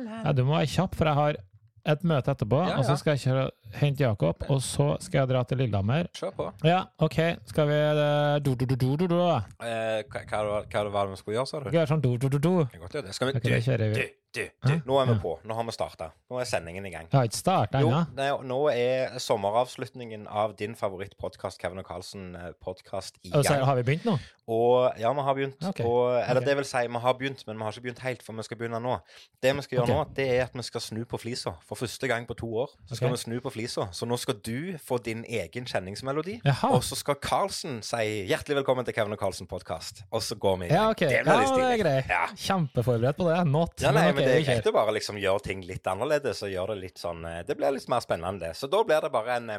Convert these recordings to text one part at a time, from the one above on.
Ja, du må være kjapp, for jeg har et møte etterpå, Ja, og så skal jeg kjøre, hente Jakob, og så skal jeg dra til Lillehammer. Kjør på. Ja, OK, skal vi eh, do, do, do, do, do, do. Eh, hva, hva, hva var det vi skulle gjøre, sa du? Gjøre sånn do, do, do, do? Skal vi okay, du. Du, du, du. Nå er vi på. Nå har vi starta. Nå er sendingen i gang. Det har ikke starta Jo, ennå. nå er sommeravslutningen av din favorittpodkast, Kevin og Carlsen-podkast, i Og så har vi begynt nå? Og ja, vi har begynt. Okay. Og, eller okay. det vil si, vi har begynt, men vi har ikke begynt helt, for vi skal begynne nå. Det vi skal gjøre okay. nå, det er at vi skal snu på flisa. For første gang på to år så skal vi snu på flisa. Så nå skal du få din egen kjenningsmelodi. Jaha. Og så skal Carlsen si 'hjertelig velkommen til Kevin og Carlsen-podkast'. Og så går vi i gang. Ja. Det Ja, det er greit. Ja. Kjempeforberedt på det. Not. Ja, nei, ok, men det er kjekt å bare liksom gjøre ting litt annerledes og gjøre det litt sånn eh, Det blir litt mer spennende. Så da blir det bare en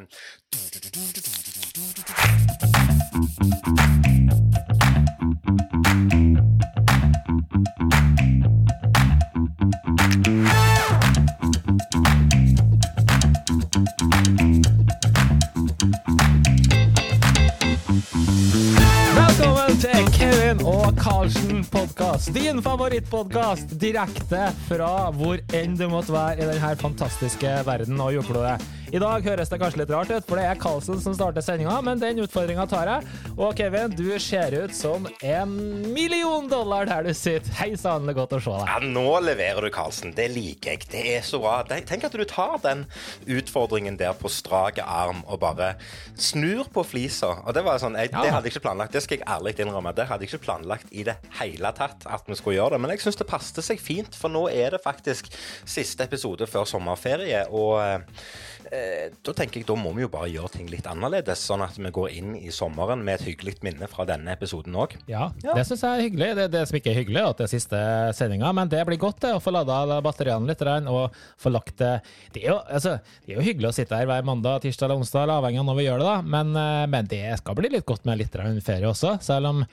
Velkommen til Kevin og Carlsen podkast. Din favorittpodkast direkte fra hvor enn du måtte være i denne fantastiske verden og jordklodet. I dag høres det kanskje litt rart ut, for det er Carlsen som starter sendinga, men den utfordringa tar jeg. Og Kevin, du ser ut som en million dollar der du sitter. Hei sann, det er godt å se deg. Ja, nå leverer du, Karlsen. Det liker jeg. Det er så bra. Tenk at du tar den utfordringen der på strak arm og bare snur på flisa. Og det var sånn, jeg, det hadde jeg ikke planlagt. Det skal jeg ærlig innrømme. Det hadde jeg ikke planlagt i det hele tatt at vi skulle gjøre det. Men jeg syns det passet seg fint, for nå er det faktisk siste episode før sommerferie. Og eh, da tenker jeg da må vi jo bare gjøre ting litt annerledes, sånn at vi går inn i sommeren med et hyggelig minne fra denne episoden òg. Ja, Ja. det syns jeg er hyggelig. Det, det som ikke er hyggelig, at det er siste sendinga, men det blir godt det, å få lada batteriene litt og få lagt det det er, jo, altså, det er jo hyggelig å sitte her hver mandag, tirsdag eller onsdag, avhengig av når vi gjør det, da, men, eh, men det skal bli litt godt med litt ferie også, selv om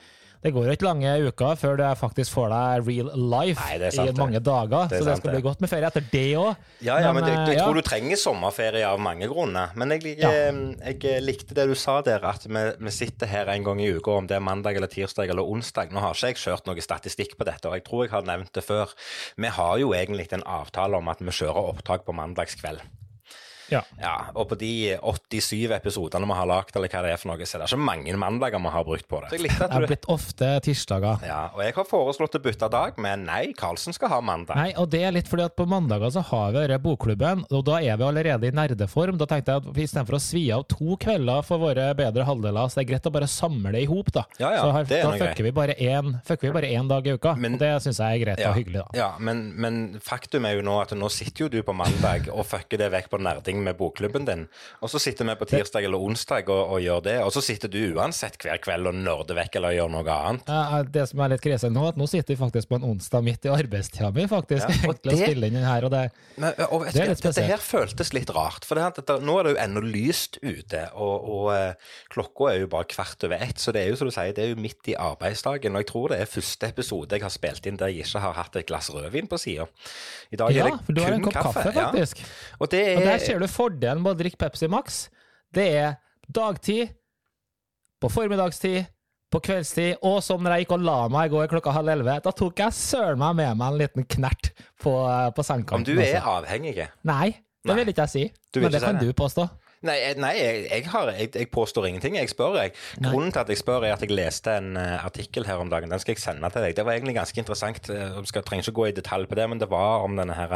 det går jo ikke lange uker før du faktisk får deg real life Nei, sant, i mange dager, Det så så det skal bli godt med ferie etter det òg. Ja, ja, men, jeg, jeg ja. tror du trenger sommerferie av mange grunner. Men jeg, jeg, jeg likte det du sa der, at vi, vi sitter her en gang i uka, om det er mandag eller tirsdag eller onsdag. Nå har ikke jeg kjørt noe statistikk på dette, og jeg tror jeg har nevnt det før. Vi har jo egentlig en avtale om at vi kjører opptak på mandagskveld. Ja. Ja, og på de 87 episodene vi har lagd, eller hva det er for noe, så er det ikke mange mandager vi har brukt på det. Så jeg likte Det har blitt ofte tirsdager. Ja, og jeg har foreslått å bytte dag, men nei, Karlsen skal ha mandag. Nei, og det er litt fordi at på mandager så har vi denne bokklubben, og da er vi allerede i nerdeform. Da tenkte jeg at istedenfor å svi av to kvelder for våre bedre halvdeler, så det er greit å bare samle det i hop, da. Ja, ja, så har, det er da fucker vi bare én fucker vi bare én dag i uka. Men- og det syns jeg er greit og hyggelig, da. Ja, men, men faktum er jo nå at nå sitter jo du på mandag og fucker det vekk på nerding med bokklubben din. Og så sitter vi på tirsdag eller onsdag og, og gjør det. Og så sitter du uansett hver kveld og nerder vekk eller gjør noe annet. Ja, Det som er litt krise nå, at nå sitter vi faktisk på en onsdag midt i arbeidstida mi, faktisk. Ja, og egentlig å det- spille inn den her, og det Men, og vet Det er litt litt dette spesielt. her føltes litt rart. For det, dette, nå er det jo ennå lyst ute, og, og eh, klokka er jo bare kvart over ett. Så det er jo som du sier, det er jo midt i arbeidsdagen. Og jeg tror det er første episode jeg har spilt inn der jeg ikke har hatt et glass rødvin på sida. I dag Ja, er det kun kaffe. kaffe, ja. Og det Og er der ser du fordelen med å drikke Pepsi Max. Det er dagtid, på formiddagstid, på kveldstid, og som når jeg gikk og la meg i går klokka halv elleve, da tok jeg søren meg med meg en liten knert på, på sengekanten. Men du er også. avhengig? Nei, det Nei. vil ikke jeg si. Men det kan det? du påstå. Nei, jeg- nei jeg, jeg, har, jeg, jeg påstår ingenting. Jeg spør, jeg. Grunnen til at jeg spør, er at jeg leste en eh, artikkel her om dagen. Den skal jeg sende til deg. Det var egentlig ganske interessant. eh, Jeg skal, trenger ikke gå i detalj på det, men det var om denne her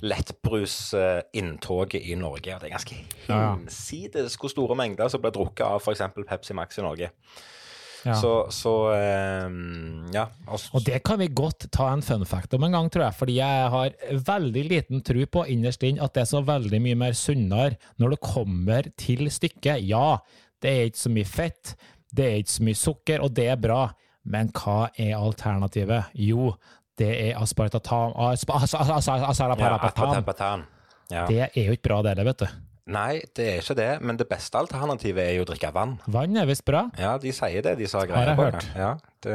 lettbrusinntoget i Norge. Og det er ganske hinsides hvor store mengder som blir drukket av f.eks. Pepsi Max i Norge. Ja. Så, så um, ja. Og, Og det kan vi godt ta en fun fact om en gang, tror jeg, fordi jeg har veldig liten tro på innerst inne at det er så veldig mye mer sunnere når det kommer til stykket. Ja, det er ikke så mye fett, det er ikke så mye sukker, og det er bra, men hva er alternativet? Jo, det er aspartatan... Aspa, as, as, as, as, ja. Ja. Det er jo ikke bra, det, vet du. Nei, det er ikke det. Men det beste alternativet er jo å drikke vann. Vann er visst bra. Ja, de sier det. De som Har greier på det. Ja, Det,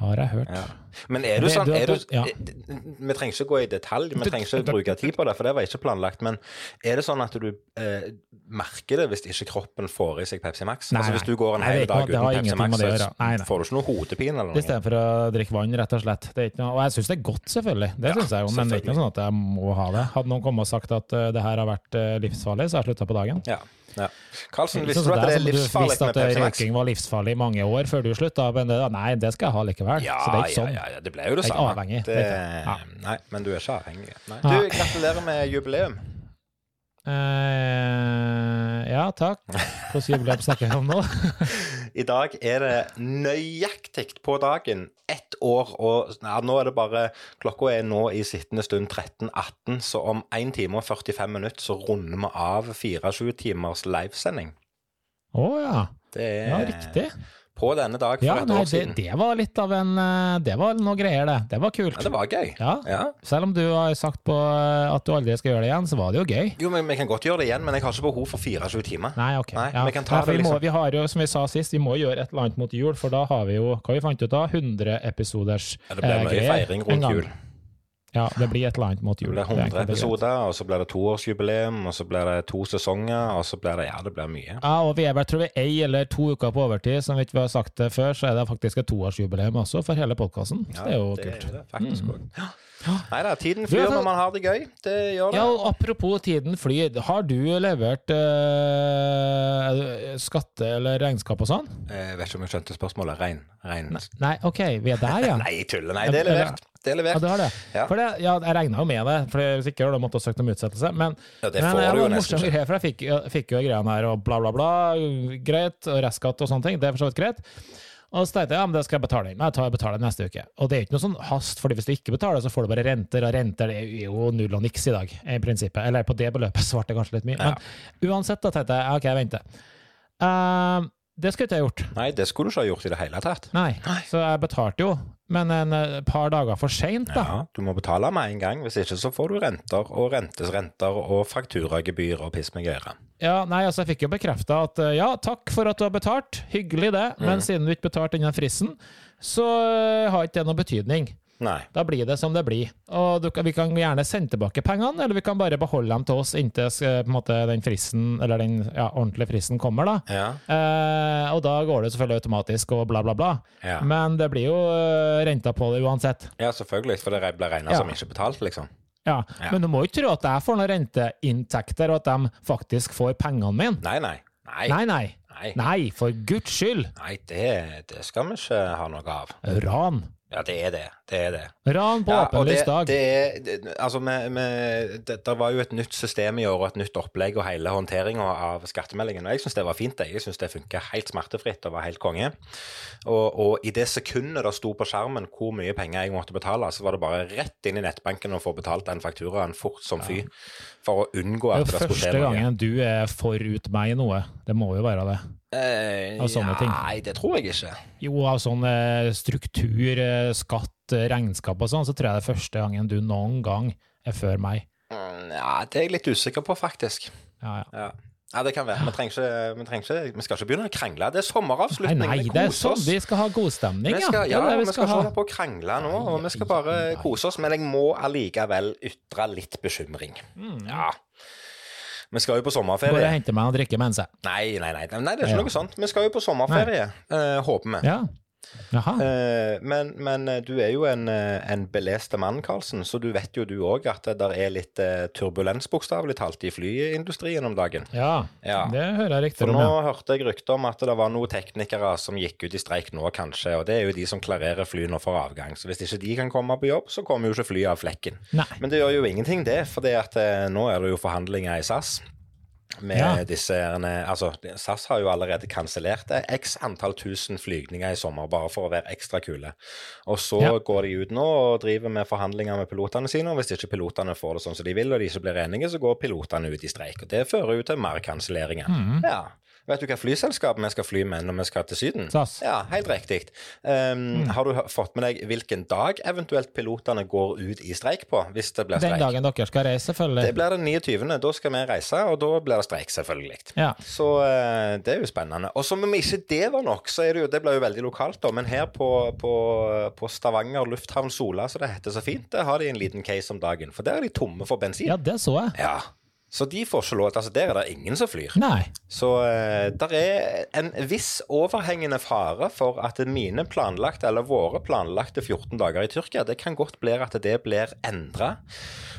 Har jeg hørt. ja. Men er du sånn er du, ja. Vi trenger ikke gå i detalj, vi trenger ikke bruke tid på det, for det var ikke planlagt. Men er det sånn at du eh, merker det hvis ikke kroppen får i seg Pepsi Max? Nei, altså. Hvis du går en hel dag uten Pepsi Max, så. Nei, nei. får du ikke noe hodepine eller noe? Istedenfor å drikke vann, rett og slett. Noe, og jeg syns det er godt, selvfølgelig. Det Ja, synes jeg jo, Men det er ikke noe sånn at jeg må ha det. Hadde noen kommet og sagt at uh, det her har vært uh, livsfarlig, så har jeg slutta på dagen. Ja. Ja. Karlsen, visste du at det er som deg, som livsfarlig Du visste med at eh, Max? røyking var livsfarlig i mange år før du slutta, men det, nei, det skal jeg ha likevel. Ja, så det er ikke sånn. ja, ja, det ble jo det samme. avhengig, Det. Ja. Nei, men du er ikke avhengig. Nei. Du, gratulerer med jubileum. Eh, ja, takk. Hvilket jubileum snakker vi om nå? I dag er det nøyaktig på dagen ett år, og ja, nå er det bare Klokka er nå i sittende stund 13.18, så om 1 time og 45 minutter så runder vi av 24 timers livesending. Å ja. Det er Ja, riktig. På denne dag for Ja, et nei, år det, siden. det var litt av en eh, Det var noe greier, det. Det var kult. Ja, det var gøy. Ja. Ja. Selv om du har sagt på eh, at du aldri skal gjøre det igjen, så var det jo gøy. Jo, men Vi kan godt gjøre det igjen, men jeg har ikke behov for 24 timer. Nei, ok. Nei, vi kan ta Nei, det, liksom. vi, må, liksom. vi har jo, som vi sa sist, vi må gjøre et eller annet mot jul, for da har vi jo Hva vi fant ut da? 100 episoders Ja, det blir eh, mye greier feiring rundt jul. Ja, det blir et eller annet mot jul. Det blir 100 egentlig episoder, og så blir det toårsjubileum, og så blir det to sesonger, og så blir det Ja, det blir mye. Ja, og vi er vel tror vi ei eller to uker på overtid, som vi ikke har sagt det før, så er det faktisk et toårsjubileum også for hele podkasten. Ja, det er jo det kult. er det faktisk òg. Nei da, tiden flyr altså- når man har det gøy. Det gjør det. Ja, og apropos tiden flyr, har du levert eh, skatte- eller regnskap og sånn? Jeg vet ikke om jeg skjønte spørsmålet. Rein. Rein. Nei, ok, vi er der, ja. Nei, jeg tuller. Nei, det er levert. Det er Ja, det har det. Ja. For det, ja, jeg regna jo med det, for hvis ikke hadde jeg måttet søke søkt om utsettelse. Men, Ja, det får men, du jo nesten ikke. for jeg fikk, jeg fikk jo greiene her og bla, bla, bla. Greit. Og restskatt og sånne ting. Det er for så vidt greit. Og så tenkte jeg ja, men det skal jeg betale inn. Nei, jeg tar betaler neste uke. Og det er ikke noe sånn hast, fordi hvis du ikke betaler, så får du bare renter, og renter det er jo null og niks i dag, i prinsippet. Eller på det beløpet svarte jeg kanskje litt mye. Men uansett, da tenkte jeg ok, jeg venter. Uh, det skulle ikke jeg gjort. Nei, det skulle du ikke ha gjort i det hele tatt. Nei. Så jeg betalte jo, men en eh, par dager for seint, da. Ja, Du må betale med en gang, hvis ikke så får du renter og rentesrenter og fakturagebyr og piss med gøyre. Ja, nei, altså Jeg fikk jo bekrefta at eh, ja, takk for at du har betalt, hyggelig det, Mm. men siden du ikke betalte innen fristen, så eh, har ikke det noe betydning. Nei. Da blir det som det blir. Og du, vi kan gjerne sende tilbake pengene, eller vi kan bare beholde dem til oss inntil eh, måte, den fristen, eller den ja, ordentlige fristen kommer. da. Ja. Eh, og da går det selvfølgelig automatisk og bla, bla, bla. Ja. Men det blir jo renta på det uansett. ja, selvfølgelig, for det blir regna som ikke betalt, liksom. Ja. Ja. Men du må ikke tro at jeg får noen renteinntekter, og at de faktisk får pengene mine. Nei, nei. Nei. Nei, nei. Nei, Nei, for guds skyld! nei det, det skal vi ikke ha noe av. Ran. Ja, det er det. Det er det. Ran på Ja, åpen det, dag. det er, det, altså med, med, det, det var jo et nytt system i år og et nytt opplegg og hele håndteringa av skattemeldingen. og Jeg syns det var fint. det. Jeg syns det funka helt smertefritt og var helt konge. Og, og i det sekundet det sto på skjermen hvor mye penger jeg måtte betale, så var det bare rett inn i nettbanken og få betalt den fakturaen fort som fy. For å unngå Det er at det jo skulle første skje noe. gangen du er forut meg i noe. Det må jo være det. Eh, Av sånne ting. Nei, det tror jeg ikke. Jo, av sånn eh, struktur, eh, skatt, eh, regnskap og sånn, så tror jeg det er første gangen du noen gang er før meg. Mm, Ja, Det er jeg litt usikker på, faktisk. Ja, ja. Ja. Ja, det kan være. Vi trenger ikke, vi, trenger ikke, vi skal ikke begynne å krangle. Det er Nei, sommeravslutning. nei, vi det er koser sånn. oss. Vi skal ha godstemning, ja. skal, ja, vi skal ikke holde på å krangle nå, og vi skal bare Nei, nei. kose oss. Men jeg må allikevel ytre litt bekymring. Ja. Vi skal jo på sommerferie. Bare hente meg og drikke mens jeg Nei, nei, nei, nei, det er ikke noe sånt. Vi skal jo på sommerferie, eh, håper vi. Ja. Eh, men, men eh, du er jo en, eh, en beleste mann, Karlsen, så du vet jo du òg at det er litt eh, turbulens, bokstavelig talt, i flyindustrien om dagen. Ja, Ja. det hører jeg For om. For nå ja. hørte jeg rykter om at det var noen teknikere som gikk ut i streik nå, kanskje. Og det er jo de som klarerer fly nå for avgang. Så hvis ikke de kan komme på jobb, så kommer jo ikke flyet av flekken. Nei. Men det gjør jo ingenting, det. For det nå er det jo forhandlinger i SAS. Med Ja. disse Altså, SAS har jo allerede kansellert x antall tusen flygninger i sommer, bare for å være ekstra kule. Og så Ja. går de ut nå og driver med forhandlinger med pilotene sine, og hvis ikke pilotene får det sånn som de vil, og de ikke blir enige, så går pilotene ut i streik. Og det fører jo til mer kanselleringer. Mm. Ja. Vet du hva flyselskap vi skal fly med når vi skal til Syden? SAS. Ja, helt riktig. Um, Mm. Har du fått med deg hvilken dag eventuelt pilotene går ut i streik på, hvis det blir streik? Den dagen dere skal reise, selvfølgelig. Det blir den 29. Da skal vi reise, og da blir det streik, selvfølgelig. Ja. Så uh, det er jo spennende. Og som om ikke det var nok, så er det jo Det blir jo veldig lokalt, da. Men her på, på, på Stavanger lufthavn Sola, så det heter så fint, der har de en liten case om dagen. For der er de tomme for bensin. ja, det så jeg. Ja. Så de får ikke lov Altså, der er det ingen som flyr. Nei. Så uh, der er en viss overhengende fare for at mine planlagte, eller våre planlagte 14 dager i Tyrkia, det kan godt bli at det blir endra.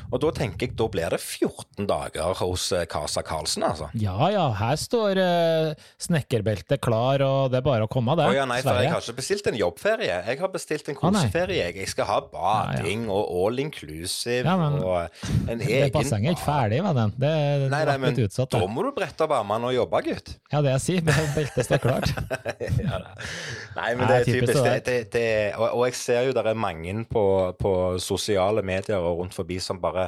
Og da tenker jeg, da blir det 14 dager hos Kasa Casa Karlsen, altså. Ja ja, her står uh, snekkerbeltet klar, og det er bare å komme, det. Å ja, nei, for jeg har ikke bestilt en jobbferie. Jeg har bestilt en koseferie. jeg. Skal ha bading og all inclusive Ja, men og en Det egen bassenget er ikke ferdig, vennen. Det, det Nei, nei, men utsatt. da må du brette opp armene og jobbe, gutt. Ja, det jeg sier. Beltet står klart. ja. Nei, men det er typisk typisk. Det, det det, og, og jeg ser jo det er mange på, på sosiale medier og rundt forbi som bare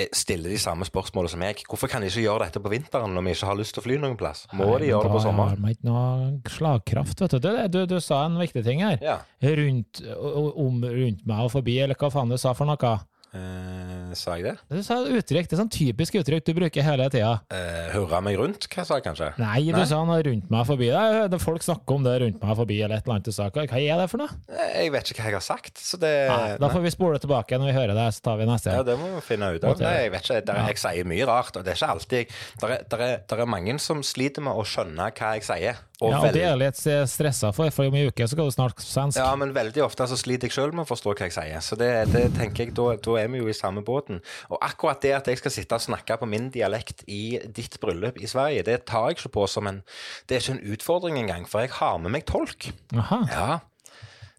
eh, stiller de samme spørsmålene som meg. Hvorfor kan de ikke gjøre dette på vinteren når vi ikke har lyst til å fly noen plass? Må Nei, de gjøre det på da sommeren? har man ikke noe slagkraft, vet du. Du, du, du sa en viktig ting her. Ja. Rundt, om rundt meg og forbi, eller hva faen du sa for noe. Eh, sa jeg det? Du sa uttrykk, det er sånn typisk uttrykk du bruker hele tida. Eh, hurra meg rundt, hva sa jeg kanskje? Nei, du Nei. sa noe rundt meg forbi. Det det, folk snakker om det rundt meg forbi, eller et eller annet du sa. Hva, er det for noe? Eh, Jeg vet ikke hva jeg har sagt, så det Nei, da får vi spole tilbake når vi hører det, så tar vi neste. Ja, det må vi finne ut av. Nei, jeg vet ikke, der, Jeg sier mye rart, og det er ikke alltid Der er, er, er mange som sliter med å skjønne hva jeg sier. Og Ja, og det er jeg litt stressa for, for om en uke så skal du snart svensk. Ja, men veldig ofte så sliter jeg sjøl med å forstå hva jeg sier. Så det, det tenker jeg, da, da er vi jo i samme båten. Og akkurat det at jeg skal sitte og snakke på min dialekt i ditt bryllup i Sverige, det tar jeg ikke på som en Det er ikke en utfordring engang, for jeg har med meg tolk. Aha. Ja.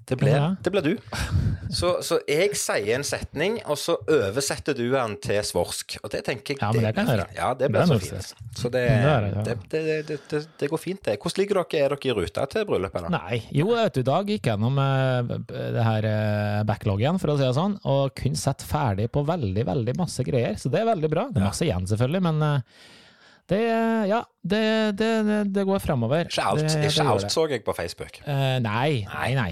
Det blir, Ja. det blir du. Så, så jeg sier en setning, og så oversetter du den til svorsk. Og det tenker jeg Ja, men det kan jeg gjøre. Ja, det blir så fint. Så det, Det går fint, det. Hvordan ligger dere? Er dere i rute til bryllupet? da? Nei. Jo, vet du, dag gikk gjennom eh, det her eh, backloggen, for å si det sånn, og kunne sett ferdig på veldig, veldig masse greier. Så det er veldig bra. Det er masse igjen, selvfølgelig, men eh, det, ja, det, det, det, går det ikke alt så jeg på Facebook. Uh, nei, nei, nei.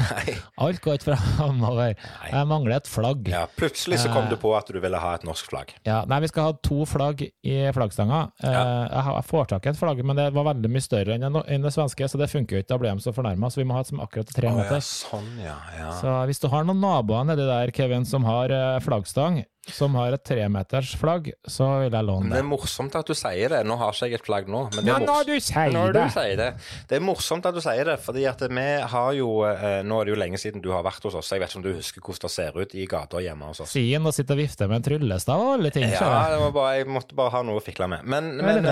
Nei. Alt går ikke framover. Jeg mangler et flagg. Ja, plutselig så kom du på at du ville ha et norsk flagg. Ja, nei, vi skal ha to flagg i flaggstanga. Eh, Jeg får tak i et flagg, men det var veldig mye større enn det, svenske, så det funker jo ikke. Da blir de så fornærma, så vi må ha et som akkurat er tre meter. ja, sånn, ja. ja. Så hvis du har noen naboer nedi der, Kevin, som har eh, flaggstang, som har et tremeters flagg, så vil jeg låne det det. er morsomt at du sier det. Nå har ikke jeg et flagg nå. Men det Ja, er når mors- når du sier det. Det er morsomt at du sier det, fordi at vi har jo eh, Nå er det jo lenge siden du har vært hos oss. Jeg vet ikke om du husker hvordan det ser ut i gata hjemme hos oss. Sien å sitte og vifte med en tryllestav og alle ting. Ja, bare, jeg måtte bare ha noe å fikle med. Men, men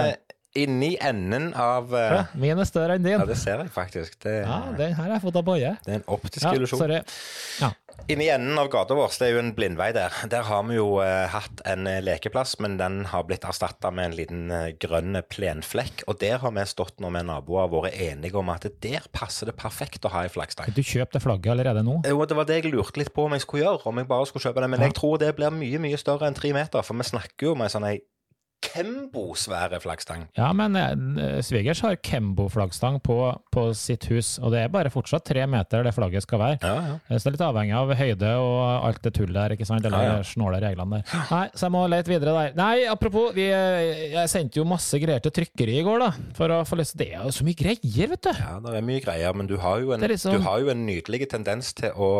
inni enden av uh, Min er større enn din. Ja, det ser jeg faktisk. Det, Ja, den her har jeg fått av Boje. det er en optisk Ja, illusjon. Ja. Inni enden av gata vår, det er jo en blindvei der. Der har vi jo uh, hatt en eh, lekeplass, men den har blitt erstatta med en liten uh, grønn plenflekk. Og der har vi stått når vi naboer og vært enige om at der passer det perfekt å ha ei flaggstang. Du kjøpte flagget allerede nå? Jo, det var det jeg lurte litt på om jeg skulle gjøre. Om jeg bare skulle kjøpe det. Men jeg tror det blir mye mye større enn tre meter, for vi snakker jo om ei sånn ei Kembo-svære flaggstang. Ja, men eh, svigers har Kembo-flaggstang på, på sitt hus, og det er bare fortsatt tre meter det flagget skal være. Ja, ja. Eh, Så det er litt avhengig av høyde og alt det tullet der, ikke sant? Eller Ja, snåle reglene der. Nei, så jeg må lete videre der. Nei, apropos, vi, jeg sendte jo masse greier til trykkeri i går, da, for å få lyst Det er jo så mye greier, vet du! Ja, det er mye greier, men du har jo en, liksom- du har jo en nydelig tendens til å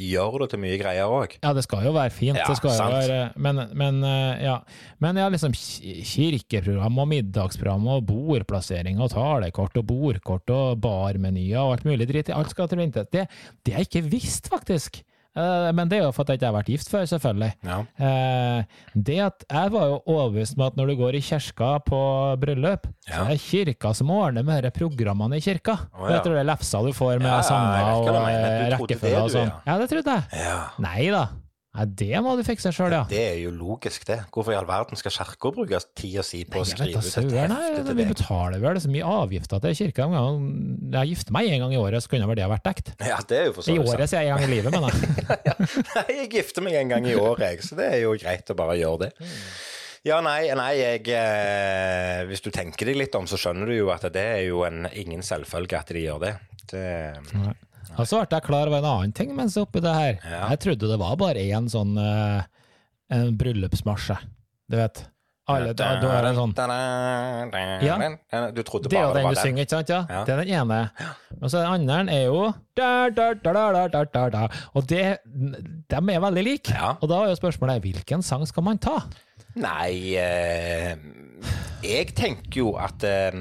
gjøre det til mye greier òg. Ja, det skal jo være fint. Ja, det skal jo være, men, men, eh, ja. men ja, liksom kirkeprogram og middagsprogram og bordplassering og talekort og bordkort og barmenyer og alt mulig dritt. Alt skal til intet. Det, det jeg ikke visst, faktisk. Eh, Men det er jo for at jeg ikke har vært gift før, selvfølgelig. Ja. Eh, det at Jeg var jo overbevist med at når du går i kirka på bryllup, Ja. så er kirka som ordner med disse programmene i kirka. Oh, ja. Vet du det lefsa du får med sanger og eh, det, rekkefølge og sånn? ja. Det trodde jeg. ja. Nei da. Nei, det må du fikse sjøl, ja. Det er jo logisk, det. Hvorfor i all verden skal kirka bruke tida si på å skrive ut et hefte til vi betaler vel så mye avgifter til kirka. Jeg gifter meg en gang i året, så kunne vel det ha vært dekt. Ja, det er jo for så I året, sier jeg en gang i livet, men jeg. Nei, jeg gifter meg en gang i året, jeg, så det er jo greit å bare gjøre det. Ja, nei, nei jeg, eh, Hvis du tenker deg litt om, så skjønner du jo at det er jo en, ingen selvfølge at de gjør det. det Og så ble jeg klar over en annen ting mens oppi det her. Ja. Jeg trodde det var bare én sånn uh, en bryllupsmarsj, jeg. du vet. Alle, da, da er det sånn Ja. Du trodde Det er jo den du synger, ikke sant? Ja? Ja. Det er den ene. Og så den andre er jo da, da, da. Og det, de er veldig like. Ja. Og da er jo spørsmålet hvilken sang skal man ta? Nei eh, Jeg tenker jo at eh,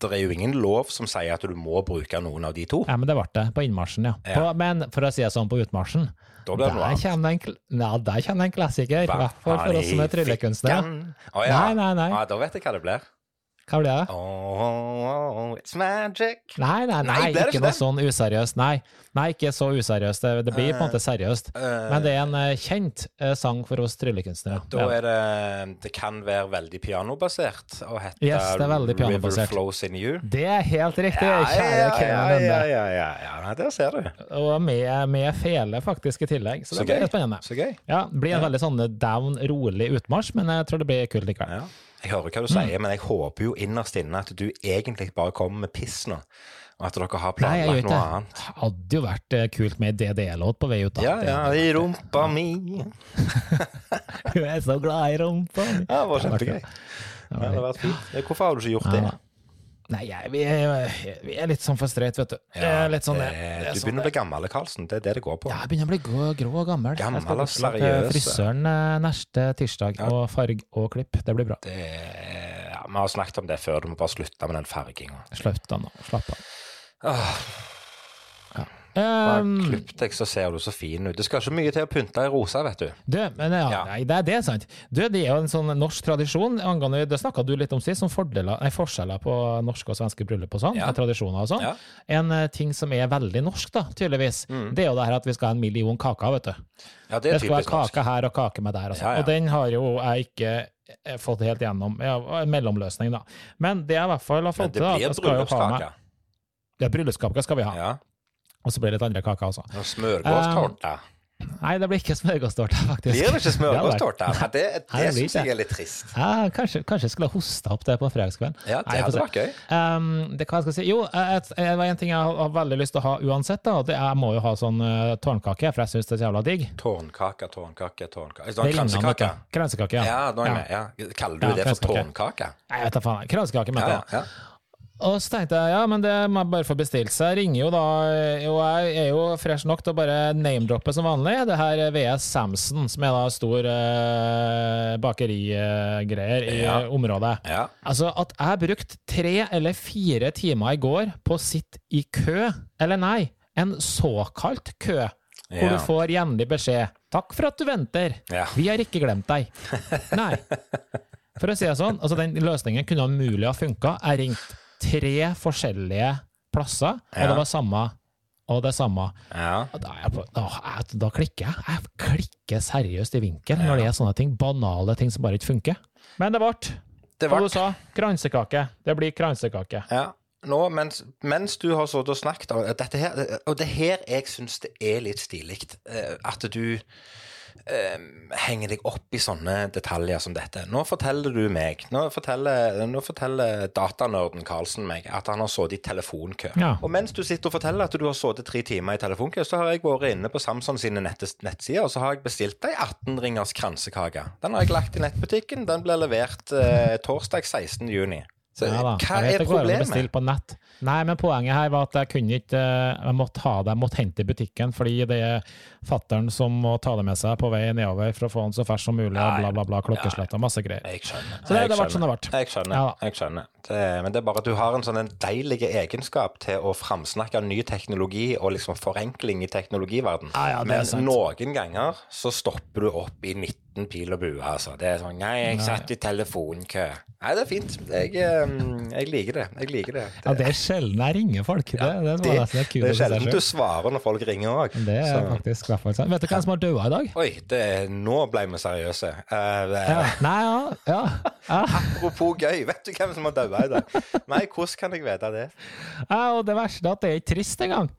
det er jo ingen lov som sier at du må bruke noen av de to. Ja, men det ble det. På innmarsjen, ja. Ja. På, men for å si det sånn, på utmarsjen Da blir det noe der annet. kommer det en, kl- ja, der kommer det en klassiker. I hvert fall for oss som er tryllekunstnere. Ja. Nei, nei, nei. Ja, da vet jeg hva det blir. Hva blir det? Oh, it's magic. Nei, nei, nei, Nei, ikke noe sånn useriøst. Nei, nei ikke så useriøst. Det, det blir på en måte seriøst. Eh, Men det er en eh, kjent eh, sang for oss tryllekunstnere. Da er det Det kan være veldig pianobasert og hete Yes, er River. Flows in You. Det er helt riktig, Ja, kjære ja, Kevin ja, ja, ja, ja, ja. Der ser du. Og med, med fele, faktisk, i tillegg. Så, det blir spennende. Så gøy. Ja, det blir en veldig sånn down, rolig utmarsj, men jeg tror det blir kult likevel. Ja. Jeg hører hva du sier, men jeg håper jo innerst inne at du egentlig bare kommer med piss nå. Og at dere har planlagt noe noe det. annet. Hadde jo vært eh, kult med DDE-låt på vei ut. Ja, ja, i rumpa mi. Hun er så glad i rumpa. mi. Ja, det var kjempegøy. Ja, det hadde vært fint. Hvorfor har du ikke gjort det? Ja. Nei, jeg, vi, er, vi er litt sånn for streit, vet du. Er litt sånn, det, det du sånn begynner å bli gammel, Karlsen. Det er det det går på. Ja, jeg begynner å bli grå, grå og gammel. Gammel jeg skal og seriøs. frisøren eh, neste tirsdag, Ja. og farg og klipp. Det blir bra. Det, ja, vi har snakket om det før, du må bare slutte med den farginga. Slutt da nå. Slapp av. Åh, Um, klipp deg, så ser du så fin ut. Det skal ikke mye til å pynte i rosa, vet du. du, men ja, Ja. Nei, det, er- det sant. Du, det er jo en sånn norsk tradisjon angående Det snakka du litt om sist, om fordeler, nei, forskjeller på norske og svenske bryllup og sånn, Ja. tradisjoner og sånn. Ja. En uh, ting som er veldig norsk, da, tydeligvis, Mm. det er jo det her at vi skal ha en million kaker, vet du. Ja, det Det skal være norsk. kake her og kake med der. Og, sånn. Ja, og den har jo jeg ikke eh, fått helt gjennom. Ja, en mellomløsning, da. Men det jeg i hvert fall har fått til, at blir jeg skal jo ha med bryllupskake. Ja, bryllupskake skal vi ha. Ja. Og så blir det litt andre kaker også. Og smørgårdstårte. Nei, det blir ikke smørgåstårta faktisk. Blir det ikke Det? Ja, det Nei, det det syns jeg er litt trist. Ja, kanskje, kanskje jeg skulle ha hosta opp det på fredagskvelden. Ja, det nei, hadde vært gøy. Um, det hva jeg skal si? Jo, et, det var en ting jeg har, veldig lyst til å ha uansett. da, det, Jeg må jo ha sånn uh, tårnkake, for jeg syns det er så jævla digg. Tårnkake, tårnkake, tårnkake. Det Sånn kransekake. Kransekake, ja. Ja, nå er jeg med. Ja. Kaller du det for tårnkake? Jeg vet da faen. Kransekake, mente Ja, jeg. Og så tenkte jeg ja, men det må jeg bare få bestilt. Så jeg ringer jo da, og jeg er jo fresh nok til å bare name-droppe som vanlig. Det her er VS Samson, som er da stor eh, bakerigreier i Ja. området. ja. Altså, at jeg brukte tre eller fire timer i går på å sitte i kø, eller nei, en såkalt kø, hvor Ja. du får jevnlig beskjed 'Takk for at du venter, vi har ikke glemt deg'. Nei. For å si det sånn, altså den løsningen kunne umulig ha funka. Jeg ringte tre forskjellige plasser, og Ja. det var samme og det samme. ja. Da, på, da, jeg, da klikker jeg. Jeg klikker seriøst i vinkel når det er sånne ting. Banale ting som bare ikke funker. Men det ble Det ble. Og du sa? Kransekake. Det blir kransekake. Ja. Nå, mens, mens du har sittet og snakket om dette her, og det her jeg syns det er litt stilig, eh, at du henger deg opp i sånne detaljer som dette. Nå forteller du meg, nå forteller, nå forteller datanerden Karlsen meg at han har sittet i telefonkø. Ja. Og mens du sitter og forteller at du har sittet tre timer i telefonkø, så har jeg vært inne på Samson sine nettsider, og så har jeg bestilt ei 18-ringers kransekake. Den har jeg lagt i nettbutikken. Den ble levert eh, torsdag 16. juni. Så Ja hva er bestilt problemet? bestille på nett. Nei, men poenget her var at jeg kunne ikke eh, Jeg måtte ha det, jeg måtte hente i butikken, fordi det er fattern som må ta det med seg på vei nedover for å få den så fersk som mulig, og bla, bla, bla, klokkeslett og masse greier. Jeg skjønner. Så det- det ble sånn det ble. Jeg skjønner. Ja jeg skjønner. Det, men det er bare at du har en sånn en deilig egenskap til å framsnakke ny teknologi og liksom forenkling i teknologiverdenen. Ja, ja, men noen ganger så stopper du opp i 19 pil og bue, altså. Det er sånn Nei, jeg satt i telefonkø. Nei, det er fint. Jeg, eh, jeg liker det. Jeg liker det. Ja, det er sjelden jeg ringer folk. Det, det, det, det, det er det er sjelden du svarer når folk ringer òg. Det er faktisk hvert fall sant. Vet du hvem som har daua i dag? Oi, det, nå ble vi seriøse. Uh, det, Ja. Nei, ja. ja. Apropos gøy, vet du hvem som har daua i dag? Nei, hvordan kan jeg vite det? Ja, og det verste er at det er ikke trist engang.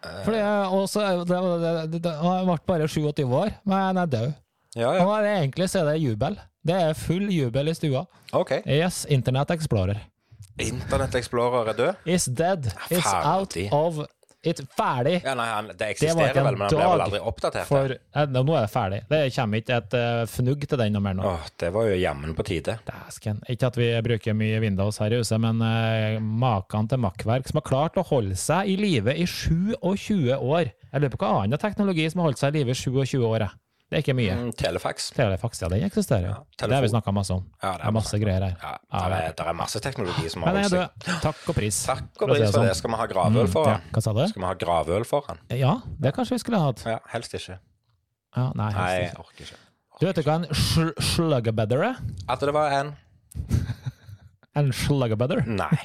Fordi, det, er også, det, det, det, det, han ble bare 27 år, men jeg er død. Ja, ja. Det er egentlig så er det jubel. Det er full jubel i stua. OK. Yes, Internet Explorer Internett Explorer er død. is dead. It's out of It's ferdig! Ja, nei, det Det eksisterer det vel, men han ble vel aldri oppdatert. For Nå er det ferdig. Det kommer ikke et uh, fnugg til den noe mer nå. Åh, det var jo jammen på tide. Dæsken. Ikke at vi bruker mye Windows her i huset, men uh, maken til makkverk som har klart å holde seg i live i 27 år. Jeg lurer på hva annen teknologi som har holdt seg i live i 27 år. jeg. Det er ikke mye. Mm, Telefax. Telefax, ja, den eksisterer. Ja, det har vi snakka masse om. Ja, det er masse greier her. Ja, det det er, der er masse teknologi som har holdt seg. Takk og pris. Takk og pris for det. sånn. Skal vi ha gravøl Mm, ja. Hva sa du? Skal vi ha gravøl foran? Ja, det kanskje vi skulle hatt. Ja, helst ikke. Ja, nei, helst Nei, jeg ikke. orker ikke. Du vet ikke hva en shl slugabedder er? At det var en En slugabedder? Nei.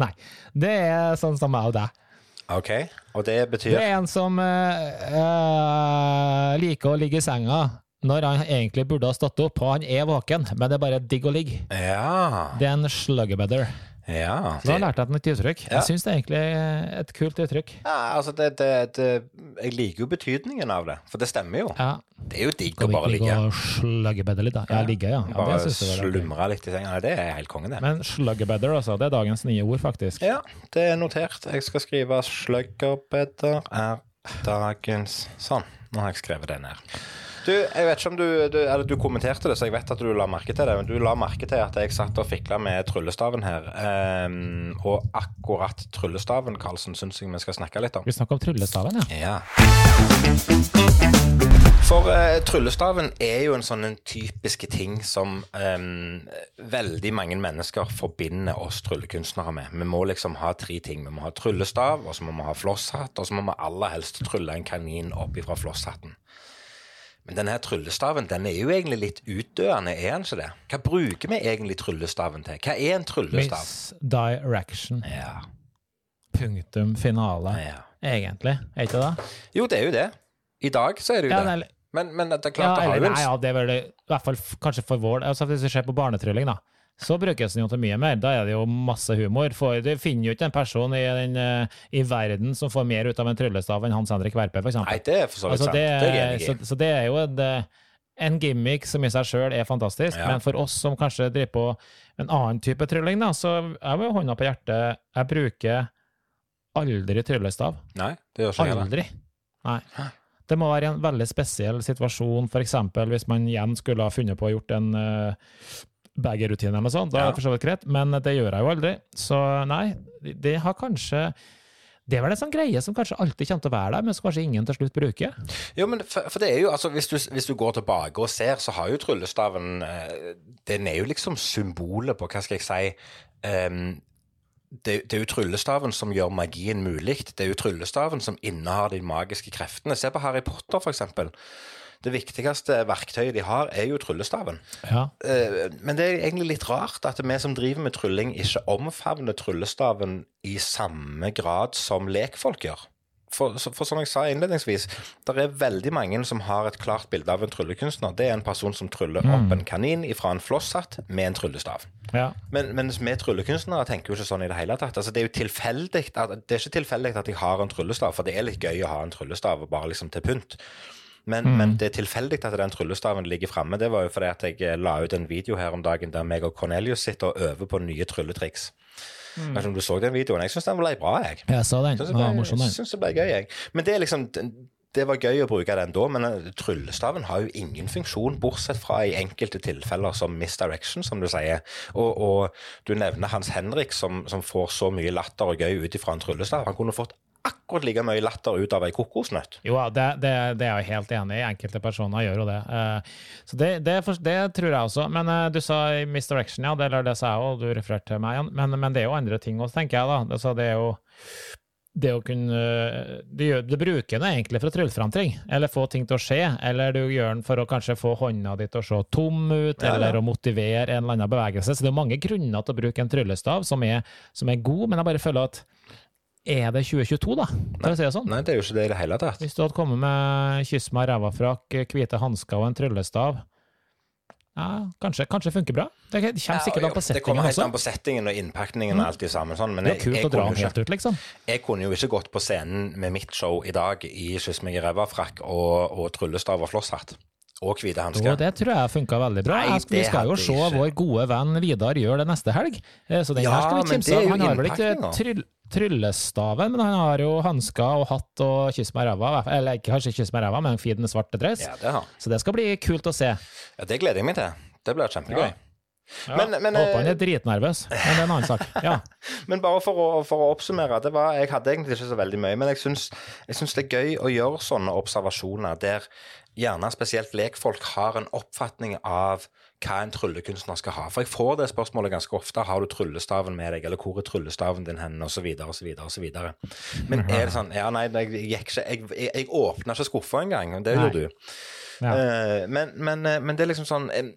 Nei. Det er sånn som meg og deg. OK. Og det Det er en som eh, eh, liker å ligge i senga når han egentlig burde ha stått opp, og han er våken, men det er bare digg å ligge. Ja. Det er en slugabedder. Ja. Så da lærte jeg et nytt uttrykk. Ja. Jeg syns det er egentlig et kult uttrykk. ja altså, det, det, det Jeg liker jo betydningen av det, for det stemmer jo. Ja. Det er jo digg å bare ligge. ligge og sluggebedde litt, da? Ja, ligge, ja. ja Bare det slumre litt i senga. Det er helt kongen, det. Men sluggebedder, altså. Det er dagens nye ord, faktisk. Ja, det er notert. Jeg skal skrive 'sluggerbedder er dagens Sånn. Nå har jeg skrevet det ned. Du, jeg vet ikke om du, du Eller du kommenterte det, så jeg vet at du la merke til det. Men du la merke til at jeg satt og fikla med tryllestaven her. Um, og akkurat tryllestaven, Karlsen, syns jeg vi skal snakke litt om. Vi snakker om tryllestaven, ja. Ja. For uh, tryllestaven er jo en sånn en typiske ting som um, veldig mange mennesker forbinder oss tryllekunstnere med. Vi må liksom ha tre ting. Vi må ha tryllestav, og så må vi ha flosshatt, og så må vi aller helst trylle en kanin opp ifra flosshatten. Men denne tryllestaven den er jo egentlig litt utdøende, er den ikke det? Hva bruker vi egentlig tryllestaven til? Hva er en tryllestav? Misdirection. Ja, Punktum finale. ja. Egentlig. Er ikke det? Jo, det er jo det. I dag så er det jo Ja, det. Men, men det er Ja, klart det har jo en nei, ja, det er vel det, i hvert fall kanskje for vår altså Hvis vi ser på barnetrylling, da, så brukes den jo til mye mer. Da er det jo masse humor. For du finner jo ikke en person i, den, eh, i verden som får mer ut av en tryllestav enn Hans Henrik Verpe, eksempel. Nei, det er for så vidt Altså, sant. det, Det er jeg enig i. så, så det er jo en, eh, en gimmick som i seg sjøl er fantastisk, Ja. men for oss som kanskje driver på en annen type trylling, da, så jeg med hånda på hjertet, jeg bruker aldri tryllestav. Nei, det gjør ikke. Aldri. Nei. Det må være en veldig spesiell situasjon, f.eks. hvis man igjen skulle ha funnet på å gjort en uh, bagerrutine eller sånn, sånt. Da er det for så vidt greit, men det gjør jeg jo aldri. Så nei, det har kanskje Det er vel en sånn greie som kanskje alltid kommer til å være der, men som kanskje ingen til slutt bruker. Jo, men for, for det er jo, altså, hvis du, hvis du går tilbake og ser, så har jo tryllestaven eh, Den er jo liksom symbolet på, hva skal jeg si um, det, det er jo tryllestaven som gjør magien mulig. Det er jo tryllestaven som innehar de magiske kreftene. Se på Harry Potter, for eksempel. Det viktigste verktøyet de har, er jo tryllestaven. Ja. Eh, Men det er egentlig litt rart at vi som driver med trylling, ikke omfavner tryllestaven i samme grad som lekfolk gjør. For, for som jeg sa innledningsvis, det er veldig mange som har et klart bilde av en tryllekunstner. Det er en person som tryller opp en kanin fra en flosshatt med en tryllestav. ja. Men, mens vi tryllekunstnere tenker jo ikke sånn i det hele tatt. Altså, det er jo tilfeldig at, det er ikke tilfeldig at jeg har en tryllestav, for det er litt gøy å ha en tryllestav bare liksom til pynt. Men, men det er tilfeldig at den tryllestaven ligger framme. Det var jo fordi at jeg eh, la ut en video her om dagen der meg og Cornelius sitter og øver på nye trylletriks. Jeg vet du så den videoen? Jeg syns den ble bra, jeg. Jeg så den. Synes Det ble, morsom, den. synes det ble gøy, jeg. Men det er liksom det var gøy å bruke den da, men eh, tryllestaven har jo ingen funksjon, bortsett fra i enkelte tilfeller som misdirection, som du sier. Og, og du nevner Hans Henrik, som, som får så mye latter og gøy ut ifra en tryllestav. Han kunne fått akkurat like mye latter ut av ei kokosnøtt. Jo, det, det, det er jeg helt enig i. Enkelte personer gjør jo det. Eh, Så det, det, det tror jeg også. Men eh, du sa i misdirection, ja. Det, eller det sa jeg òg, du refererte til meg. Men, men det er jo andre ting også, tenker jeg, da. Så det er jo det å kunne Du, gjør, du bruker den egentlig for å trylle fram ting, eller få ting til å skje. Eller du gjør den for å kanskje få hånda di til å se tom ut, Ja, ja. eller å motivere en eller annen bevegelse. Så det er mange grunner til å bruke en tryllestav som er, som er god, men jeg bare føler at er det 2022, da? Å si det sånn. Nei, det er jo ikke det i det hele tatt. Hvis du hadde kommet med kyss meg ræva-frakk, hvite hansker og en tryllestav Ja, kanskje, kanskje funker bra. Det kommer sikkert an på settingen. det kommer helt også. an på settingen og innpakningen og alt det sammen. Sånn, men Det er jeg, kult jeg, å dra helt ut, liksom. jeg kunne jo ikke gått på scenen med mitt show i dag i Kyss meg i ræva-frakk og, og tryllestav og flosshatt. Og hvite hansker. det tror jeg funka veldig bra. Nei, vi skal jo se vår gode venn Vidar gjøre det neste helg, Eh, så den Ja, her skal vi kimse av. Han har vel ikke tryll, tryllestaven, men han har jo hansker og hatt og kyss meg ræva. Eller kanskje kyss med ræva, men fin svart dress. Ja, det har. Så det skal bli kult å se. Ja, det gleder jeg meg til. Det blir kjempegøy. Ja. Men- men, Håper han eh, er dritnervøs, men det er en annen sak. Ja. Men bare for å, for å oppsummere, det var, jeg hadde egentlig ikke så veldig mye, men jeg syns, jeg syns det er gøy å gjøre sånne observasjoner der gjerne spesielt lekfolk har en oppfatning av hva en tryllekunstner skal ha. For jeg får det spørsmålet ganske ofte. Har du tryllestaven med deg, eller hvor er tryllestaven din hen, osv., osv., osv. Men er det sånn Ja, nei, jeg gikk ikke Jeg, jeg, jeg åpna ikke skuffa engang, det gjorde du. Ja. Eh, men, men, eh, men det er liksom sånn eh,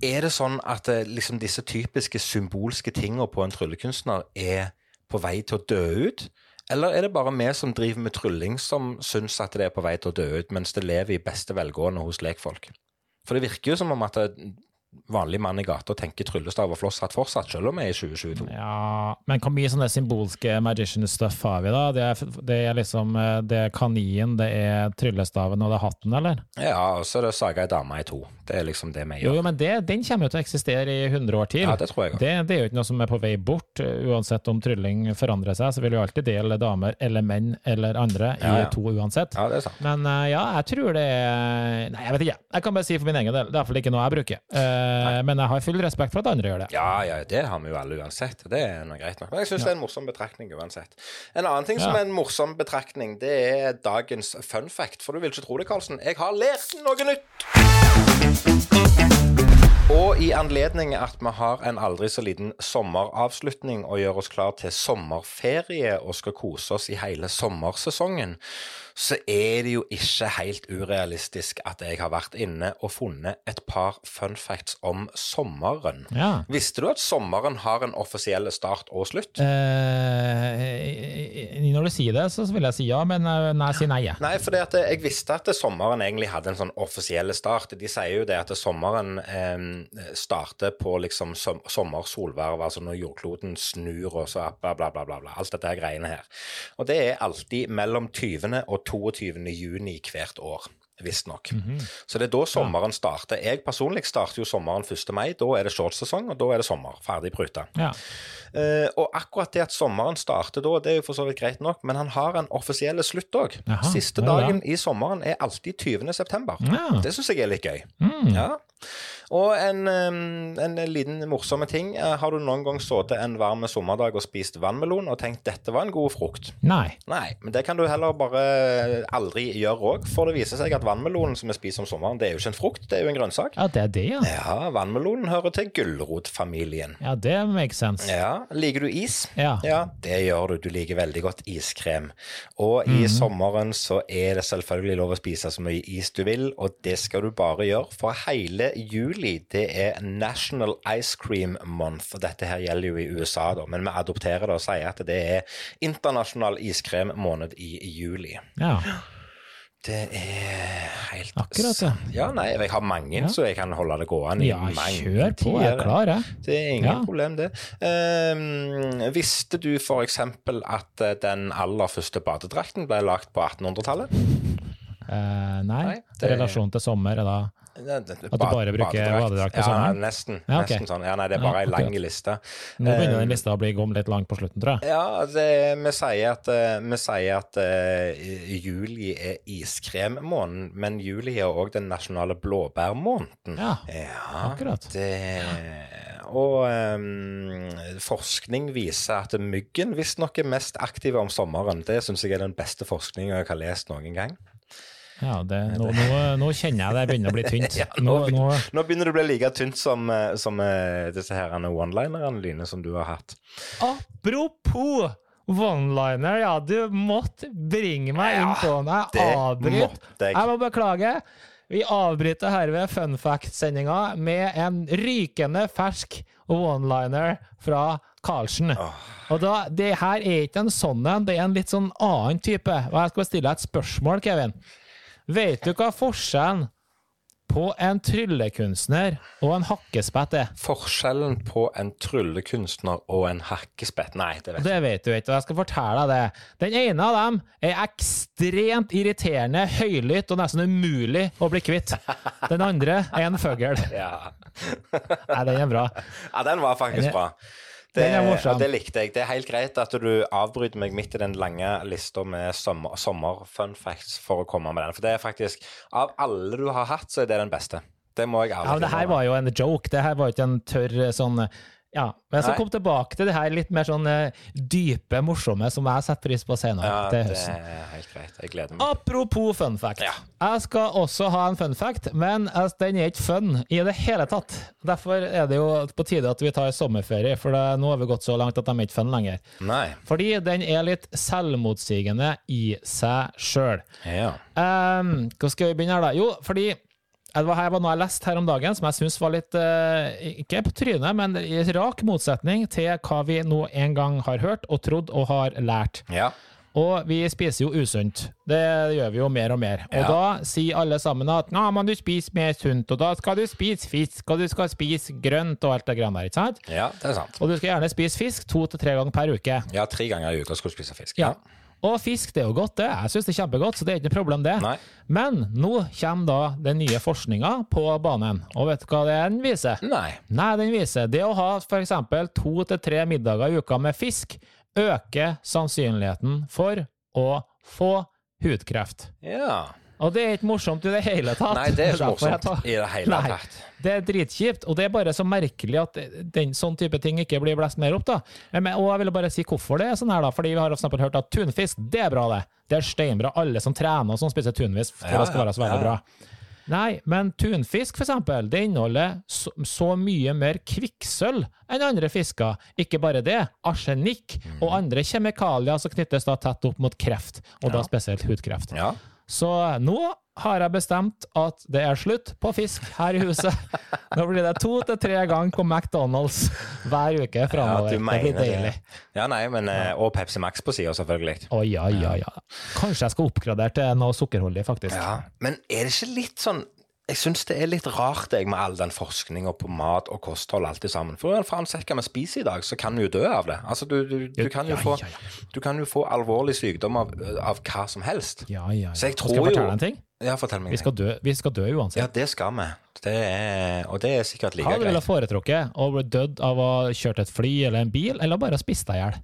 Er det sånn at eh, liksom disse typiske symbolske tingene på en tryllekunstner er på vei til å dø ut? Eller er det bare vi som driver med trylling som syns at det er på vei til å dø ut, mens det lever i beste velgående hos lekfolk? For det virker jo som om at en vanlig mann i gata tenker tryllestav og flosshatt fortsatt, selv om vi er i 2022. Ja, men hvor mye sånne symbolske magician stuff har vi, da? Det er, det er liksom eh, Det er kaninen, det er tryllestaven og det er hatten, eller? Ja, og så er det saga ei dame i to. Det er liksom det vi gjør. jo, jo men det, den kommer jo til å eksistere i 100 år til. Ja, det tror jeg også. Det, det er jo ikke noe som er på vei bort. Uansett om trylling forandrer seg, så vil jo alltid dele damer eller menn eller andre i ja. to uansett. Ja, det er sant. Men eh, ja, jeg tror det er Nei, jeg vet ikke. Jeg kan bare si for min egen del. Det er iallfall ikke noe jeg bruker. Eh, men jeg har full respekt for at andre gjør det. Ja, ja, det har vi jo alle uansett. Det er noe greit nok. Men jeg syns det er en morsom betraktning uansett. En annen ting som er en morsom betraktning, det er dagens fun fact. For du vil ikke tro det, Karlsen. Jeg har lært noe nytt! Og i anledning at vi har en aldri så liten sommeravslutning og gjør oss klar til sommerferie og skal kose oss i hele sommersesongen, så er det jo ikke helt urealistisk at jeg har vært inne og funnet et par fun facts om sommeren. Ja. Visste du at sommeren har en offisiell start og slutt? Eh, når du sier det, så vil jeg si ja, men eh, nei, si nei. Nei, for jeg visste at sommeren egentlig hadde en sånn offisiell start. De sier jo det at sommeren eh, starter på liksom som, sommersolverv, altså når jordkloden snur og så bla, bla, bla, bla, bla. Alt dette her greiene her. Og det er alltid mellom 20. og 22. juni hvert år. Visstnok. Så det er da sommeren starter. Jeg personlig starter jo sommeren 1. mai. Da er det shortsesong, og da er det sommer. Ferdig pruta. Ja. Uh, og akkurat det at sommeren starter da, det er jo for så vidt greit nok, men han har en offisiell slutt òg. Siste Siste ja, ja. dagen i sommeren er alltid 20. september. Det syns jeg er litt gøy. Mm. Og en, en liten morsomme ting. eh, Har du noen gang sittet en varm sommerdag og spist vannmelon og tenkt dette var en god frukt? Nei. Nei, men det kan du heller bare aldri gjøre òg, for det viser seg at vannmelonen som vi spiser om sommeren, det er jo ikke en frukt, det er jo en grønnsak. Ja, det er det, ja. Ja, vannmelonen hører til gulrotfamilien. Ja, det makes sense. Ja, Liker du is? Ja. Ja, det gjør du. Du liker veldig godt iskrem. Og i sommeren så er det selvfølgelig lov å spise så mye is du vil, og det skal du bare gjøre. For hele juli, det er National Ice Cream Month. Dette her gjelder jo i USA, da, men vi adopterer det og sier at det er internasjonal iskremmåned i juli. Ja. Det er helt Akkurat, ja. Ja, nei, jeg har mange, Ja. så jeg kan holde det gående i ja, mange kjør på. Jeg er klar, jeg. Det er ingen Ja. problem, det. Um, visste du f.eks. at eh, den aller første badedrakten ble lagd på 1800-tallet? Uh, nei. Nei, det- Relasjon til sommer er da At du bare bruker badedrakt på ja, sommeren? Nesten. Ja, okay. nesten sånn. Ja, nei, det er bare Ja, ei lang liste. Nå begynner Eh, den lista å bli gom litt lang på slutten, tror jeg. Ja, det, vi sier at, eh, vi sier at uh, juli er iskremmåneden, men juli er òg den nasjonale blåbærmåneden. Ja, Ja, akkurat. Det, og um, forskning viser at myggen visstnok er mest aktive om sommeren. Det syns jeg er den beste forskninga jeg har lest noen gang. Ja, det, nå, nå, nå kjenner jeg det begynner å bli tynt. Ja, Nå, nå- begynner det å bli like tynt som, eh, som eh, disse her one-linerne dine som du har hatt. apropos one-liner, ja, du måtte bringe meg inn på den. Jeg avbryter. jeg. Jeg må beklage. Vi avbryter herved Fun Fact-sendinga med en rykende fersk one-liner fra Karlsen. Og da, det her er ikke en sånn en, det er en litt sånn annen type. Og jeg skal stille deg et spørsmål, Kevin. Vet du hva forskjellen på en tryllekunstner og en hakkespett er? Forskjellen på en tryllekunstner og en hakkespett Nei, det vet Det vet du ikke, og jeg skal fortelle deg det. Den ene av dem er ekstremt irriterende, høylytt og nesten umulig å bli kvitt. Den andre er en fugl. Ja. Nei, den er bra. ja, den var faktisk bra. Det, er og det likte jeg. Det er helt greit at du avbryter meg midt i den lange lista med sommer, sommer fun facts for å komme med den. For det er faktisk Av alle du har hatt, så er det den beste. Det må jeg Ja, ærlig men det her var jo en joke. Det her var jo ikke en tørr sånn Ja. Men jeg skal komme tilbake til det her litt mer sånn eh, dype, morsomme, som jeg setter pris på senere Ja, til det er helt greit. Jeg gleder meg. Apropos fun fact. Ja. Jeg skal også ha en fun fact, men altså, den er ikke fun i det hele tatt. Derfor er det jo på tide at vi tar sommerferie, for det, nå har vi gått så langt at de er ikke fun lenger. Nei. Fordi den er litt selvmotsigende i seg sjøl. Ja. Um, hvor skal vi begynne her, da? Jo, fordi det var, her var noe jeg leste her om dagen som jeg syns var litt eh, Ikke på trynet, men i rak motsetning til hva vi nå en gang har hørt og trodd og har lært. Ja. Og vi spiser jo usunt. Det gjør vi jo mer og mer. Og Ja. da sier alle sammen at nå må du spise mer sunt, og da skal du spise fisk, og du skal spise grønt og alt det greiene der, ikke sant? ja, det er sant. Og du skal gjerne spise fisk to til tre ganger per uke. Ja, tre ganger i uka skal du spise fisk. Ja. Og fisk det er jo godt, det. Jeg syns det er kjempegodt, så det er ikke noe problem, det. Nei. Men nå kommer da den nye forskninga på banen, og vet du hva den viser? Nei. Nei, den viser det å ha f.eks. to til tre middager i uka med fisk, øker sannsynligheten for å få hudkreft. Ja. Og det er ikke morsomt i det hele tatt. Nei, det er ikke morsomt tar- i det hele Nei. tatt. Det er dritkjipt, og det er bare så merkelig at den sånn type ting ikke blir blåst mer opp. da. Men, og jeg ville bare si hvorfor det er sånn her, da. Fordi vi har for eksempel hørt at tunfisk, det er bra, det. Det er steinbra. Alle som trener og sånn spiser tunfisk, for Ja, det skal være så veldig ja. bra. Nei, men tunfisk for eksempel, det inneholder så, så mye mer kvikksølv enn andre fisker. Ikke bare det, arsenikk Mm. og andre kjemikalier som knyttes da tett opp mot kreft, og da spesielt hudkreft. Ja. Så nå har jeg bestemt at det er slutt på fisk her i huset. Nå blir det to til tre ganger på McDonald's hver uke framover. Ja, det blir deilig. det. Ja, nei, men eh, Og Pepsi Max på sida, selvfølgelig. Å ja, ja, ja. Kanskje jeg skal oppgradere til noe sukkerholdig, faktisk. Ja, Men er det ikke litt sånn Jeg syns det er litt rart jeg, med all den forskninga på mat og kosthold alt det sammen. For uansett hva vi spiser i dag, så kan vi jo dø av det. Altså, du, du, du, kan, jo få, du kan jo få alvorlig sykdom av, av hva som helst. Ja, ja, ja. Så jeg Skal jeg tror fortelle jo- en ting? Ja, fortell meg. Vi skal dø, vi skal dø uansett. Ja, det skal vi. Det er, og det er sikkert like Hva ville du greit. foretrukket? Å bli dødd av å ha kjørt et fly eller en bil, eller bare spist deg i hjel?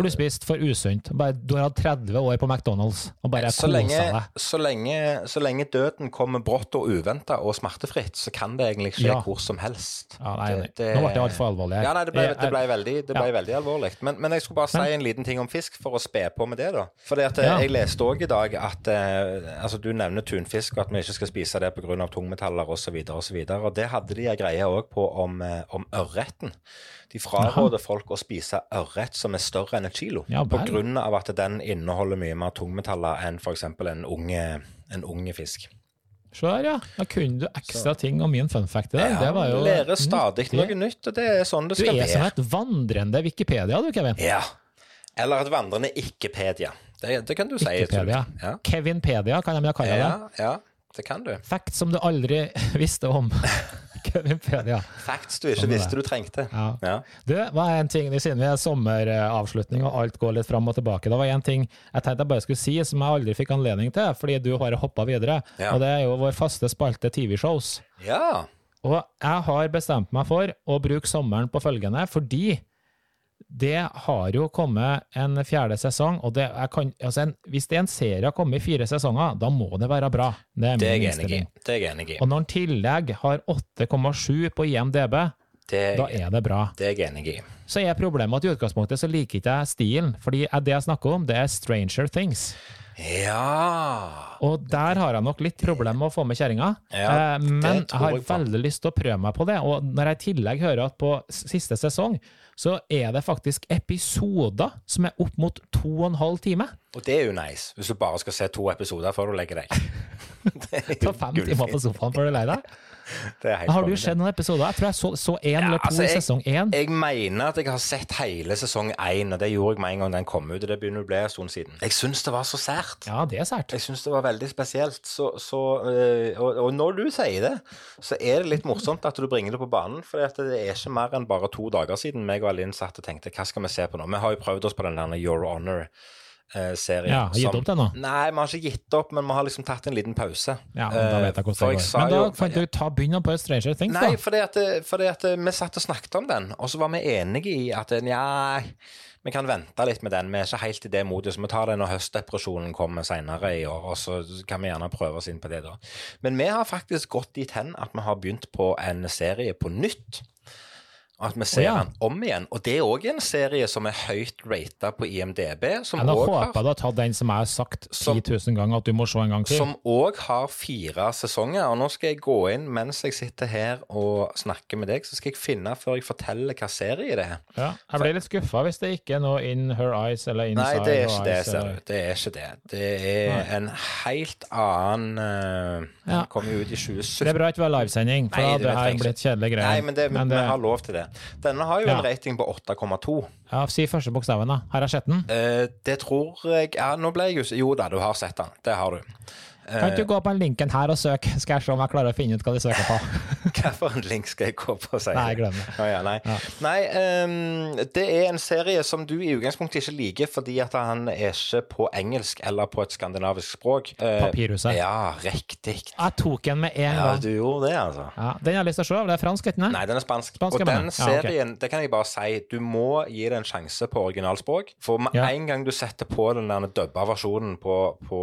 For du spiste for usunt. Bare, du har hatt 30 år på McDonald's og bare Så kosa deg. så, lenge, så lenge døden kommer brått og uventa og smertefritt, så kan det egentlig skje Ja. hvor som helst. Ja, nei, Det- det- Nå ble det altfor alvorlig. Ja, nei, det ble, det ble, veldig, det ble veldig alvorlig. Men, men jeg skulle bare si en liten ting om fisk for å spe på med det, da. For eh, Ja. jeg leste òg i dag at eh, altså du nevner tunfisk, og at vi ikke skal spise det pga. tungmetaller osv. Og det hadde de en greie òg på om, eh, om ørreten. De fraråder folk å spise ørret som er større enn et kilo. Ja, på grunn av at den inneholder mye mer tungmetaller enn f.eks. en unge, en unge fisk. Se der, ja. Da kunne du ekstra ting om min fun fact i dag. det var jo lærer stadig noe nytt, og det er sånn det Du skal er som et vandrende Wikipedia, du, Kevin. Ja. Eller et vandrende ikke-pedia. Det, det kan du si. Wikipedia. Ja. Kevinpedia, kan jeg kalle det. Ja, ja, det kan du. Fact som du aldri visste om. Kevinpedia. Facts du ikke Sånn visste du trengte. Ja. Ja. Du, hva er en ting, siden vi er sommeravslutning og alt går litt fram og tilbake, det var en ting jeg tenkte jeg bare skulle si som jeg aldri fikk anledning til, fordi du har hoppa videre, Ja. og det er jo vår faste spalte TV-shows. ja. Og jeg har bestemt meg for å bruke sommeren på følgende, fordi det har jo kommet en fjerde sesong, og det, kan, altså en, hvis det er en serie har kommet i fire sesonger, da må det være bra. Det er Det er jeg enig i. innstilling. Det er jeg enig i. Og når en tillegg har 8,7 på IMDb, Det da er, er det bra. det er jeg enig i. Så er problemet at i utgangspunktet så liker ikke jeg stilen, fordi det jeg snakker om, det er Stranger Things. Ja Og der har jeg nok litt problemer med å få med kjerringa, Ja, eh, men jeg har jeg veldig lyst til å prøve meg på det. Og når jeg i tillegg hører at på siste sesong, så er det faktisk episoder som er opp mot to og en halv time. Og det er jo nice, hvis du bare skal se to episoder før du legger deg. Er Ta fem timer på sofaen før du er lei deg. Har du sett noen episoder? Jeg tror jeg så, så én Ja, eller to altså, i sesong én. Jeg mener at jeg har sett hele sesong én, og det gjorde jeg med en gang den kom ut. og Det begynner å bli en stund siden. Jeg syns det var så sært. Ja, det er sært. Jeg syns det var veldig spesielt. Så, så, øh, og, og når du sier det, så er det litt morsomt at du bringer det på banen. For det er ikke mer enn bare to dager siden meg og Alin satt og tenkte hva skal vi se på nå? Vi har jo prøvd oss på den der Your Honor-serien. Ja, har gitt opp det nå? Nei, vi har ikke gitt opp, men vi har liksom tatt en liten pause. Ja, men da vet jeg Eh, hvordan det går. Men da fant du ta begynne på Stranger Things, Nei, da. fordi at, fordi at vi satt og snakket om den, og så var vi enige i at nja, vi kan vente litt med den. Vi er ikke helt i det modet, så vi tar det når høstdepresjonen kommer senere i år, og så kan vi gjerne prøve oss inn på det da. Men vi har faktisk gått dit hen at vi har begynt på en serie på nytt. At vi ser oh, ja. den om igjen. Og det er òg en serie som er høyt rata på IMDb. Som også håper har du har tatt den som jeg har sagt 10 000 ganger at du må se en gang til. som òg har fire sesonger. Og nå skal jeg gå inn mens jeg sitter her og snakker med deg, så skal jeg finne før jeg forteller hva serie det er. Ja, jeg ble litt skuffa hvis det ikke er noe In Her Eyes eller Nei, det er ikke det, ser du. Det er ikke det. Det er en helt annen uh, Ja. Kom jo ut i Det 2017. er bra at vi har livesending, for Nei, da det hadde det her blitt kjedelige greier. Nei, men, det, Men vi det- har lov til det. Denne har jo en rating på 8,2. Ja, Si første bokstaven, da. Har jeg sett den? Eh, det tror jeg ja, Nå ble jeg jo Jo da, du har sett den. Det har du. Kan ikke du gå på den linken her og søke, skal jeg se om jeg klarer å finne ut hva de søker på? Hvilken link skal jeg gå på? sier Nei, glem det. Oh, ja, nei, Ja. nei um, det er en serie som du i utgangspunktet ikke liker fordi at han er ikke på engelsk eller på et skandinavisk språk. Uh, Papirhuset. Ja, riktig. Jeg tok den med en Ja, gang. du gjorde det, altså. Ja, den har jeg lyst til å se. Det er fransk, ikke sant? Nei, den er spansk. Spansk, og den serien, Ja, ok. serien, det kan jeg bare si, du må gi det en sjanse på originalspråk. For med Ja. en gang du setter på den der dubba versjonen på, på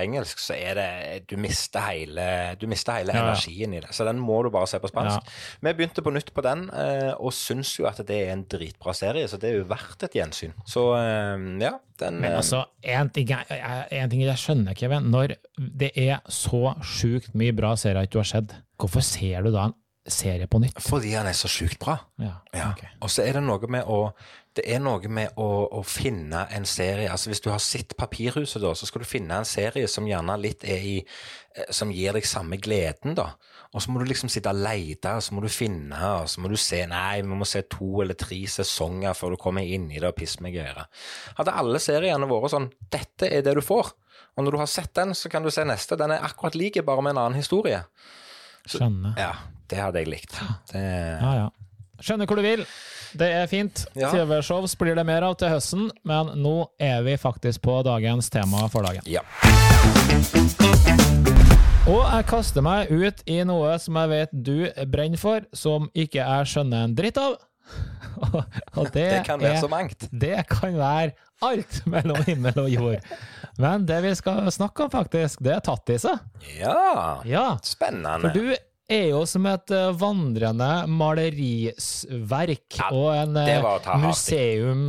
engelsk, så er det Du mister hele, du mister hele Ja, ja. energien i det. Så den må du bare se på spansk. Vi begynte på nytt på den, eh, og syns jo at det er en dritbra serie, så det er jo verdt et gjensyn. Så eh, ja, den Men altså, en ting, ting jeg skjønner, Kevin. Når det er så sjukt mye bra serier ikke du har sett, hvorfor ser du da en serie på nytt? Fordi han er så sjukt bra. Ja, Ja. ok. Og så er det noe med å det er noe med å, å finne en serie altså Hvis du har sett Papirhuset, da, så skal du finne en serie som gjerne litt er i eh, Som gir deg samme gleden, da. Og så må du liksom sitte og lete, og så må du finne, og så må du se Nei, vi må se to eller tre sesonger før du kommer inn i det og pisser meg i øret. Hadde alle seriene vært sånn Dette er det du får. Og når du har sett den, så kan du se neste. Den er akkurat lik, bare med en annen historie. Skjønner. Ja, det hadde jeg likt. Det, Ja, ja. Skjønner hvor du vil. Det er fint. Ja. TV-shows blir det mer av til høsten, men nå er vi faktisk på dagens tema for dagen. ja. Og jeg kaster meg ut i noe som jeg vet du brenner for, som ikke jeg skjønner en dritt av. Og det, Det kan være er så mangt. Det kan være alt mellom himmel og jord. Men det vi skal snakke om, faktisk, det er tattiser. Ja. Ja, Spennende. for du er jo som et eh, vandrende malerisverk Ja, og en eh, museum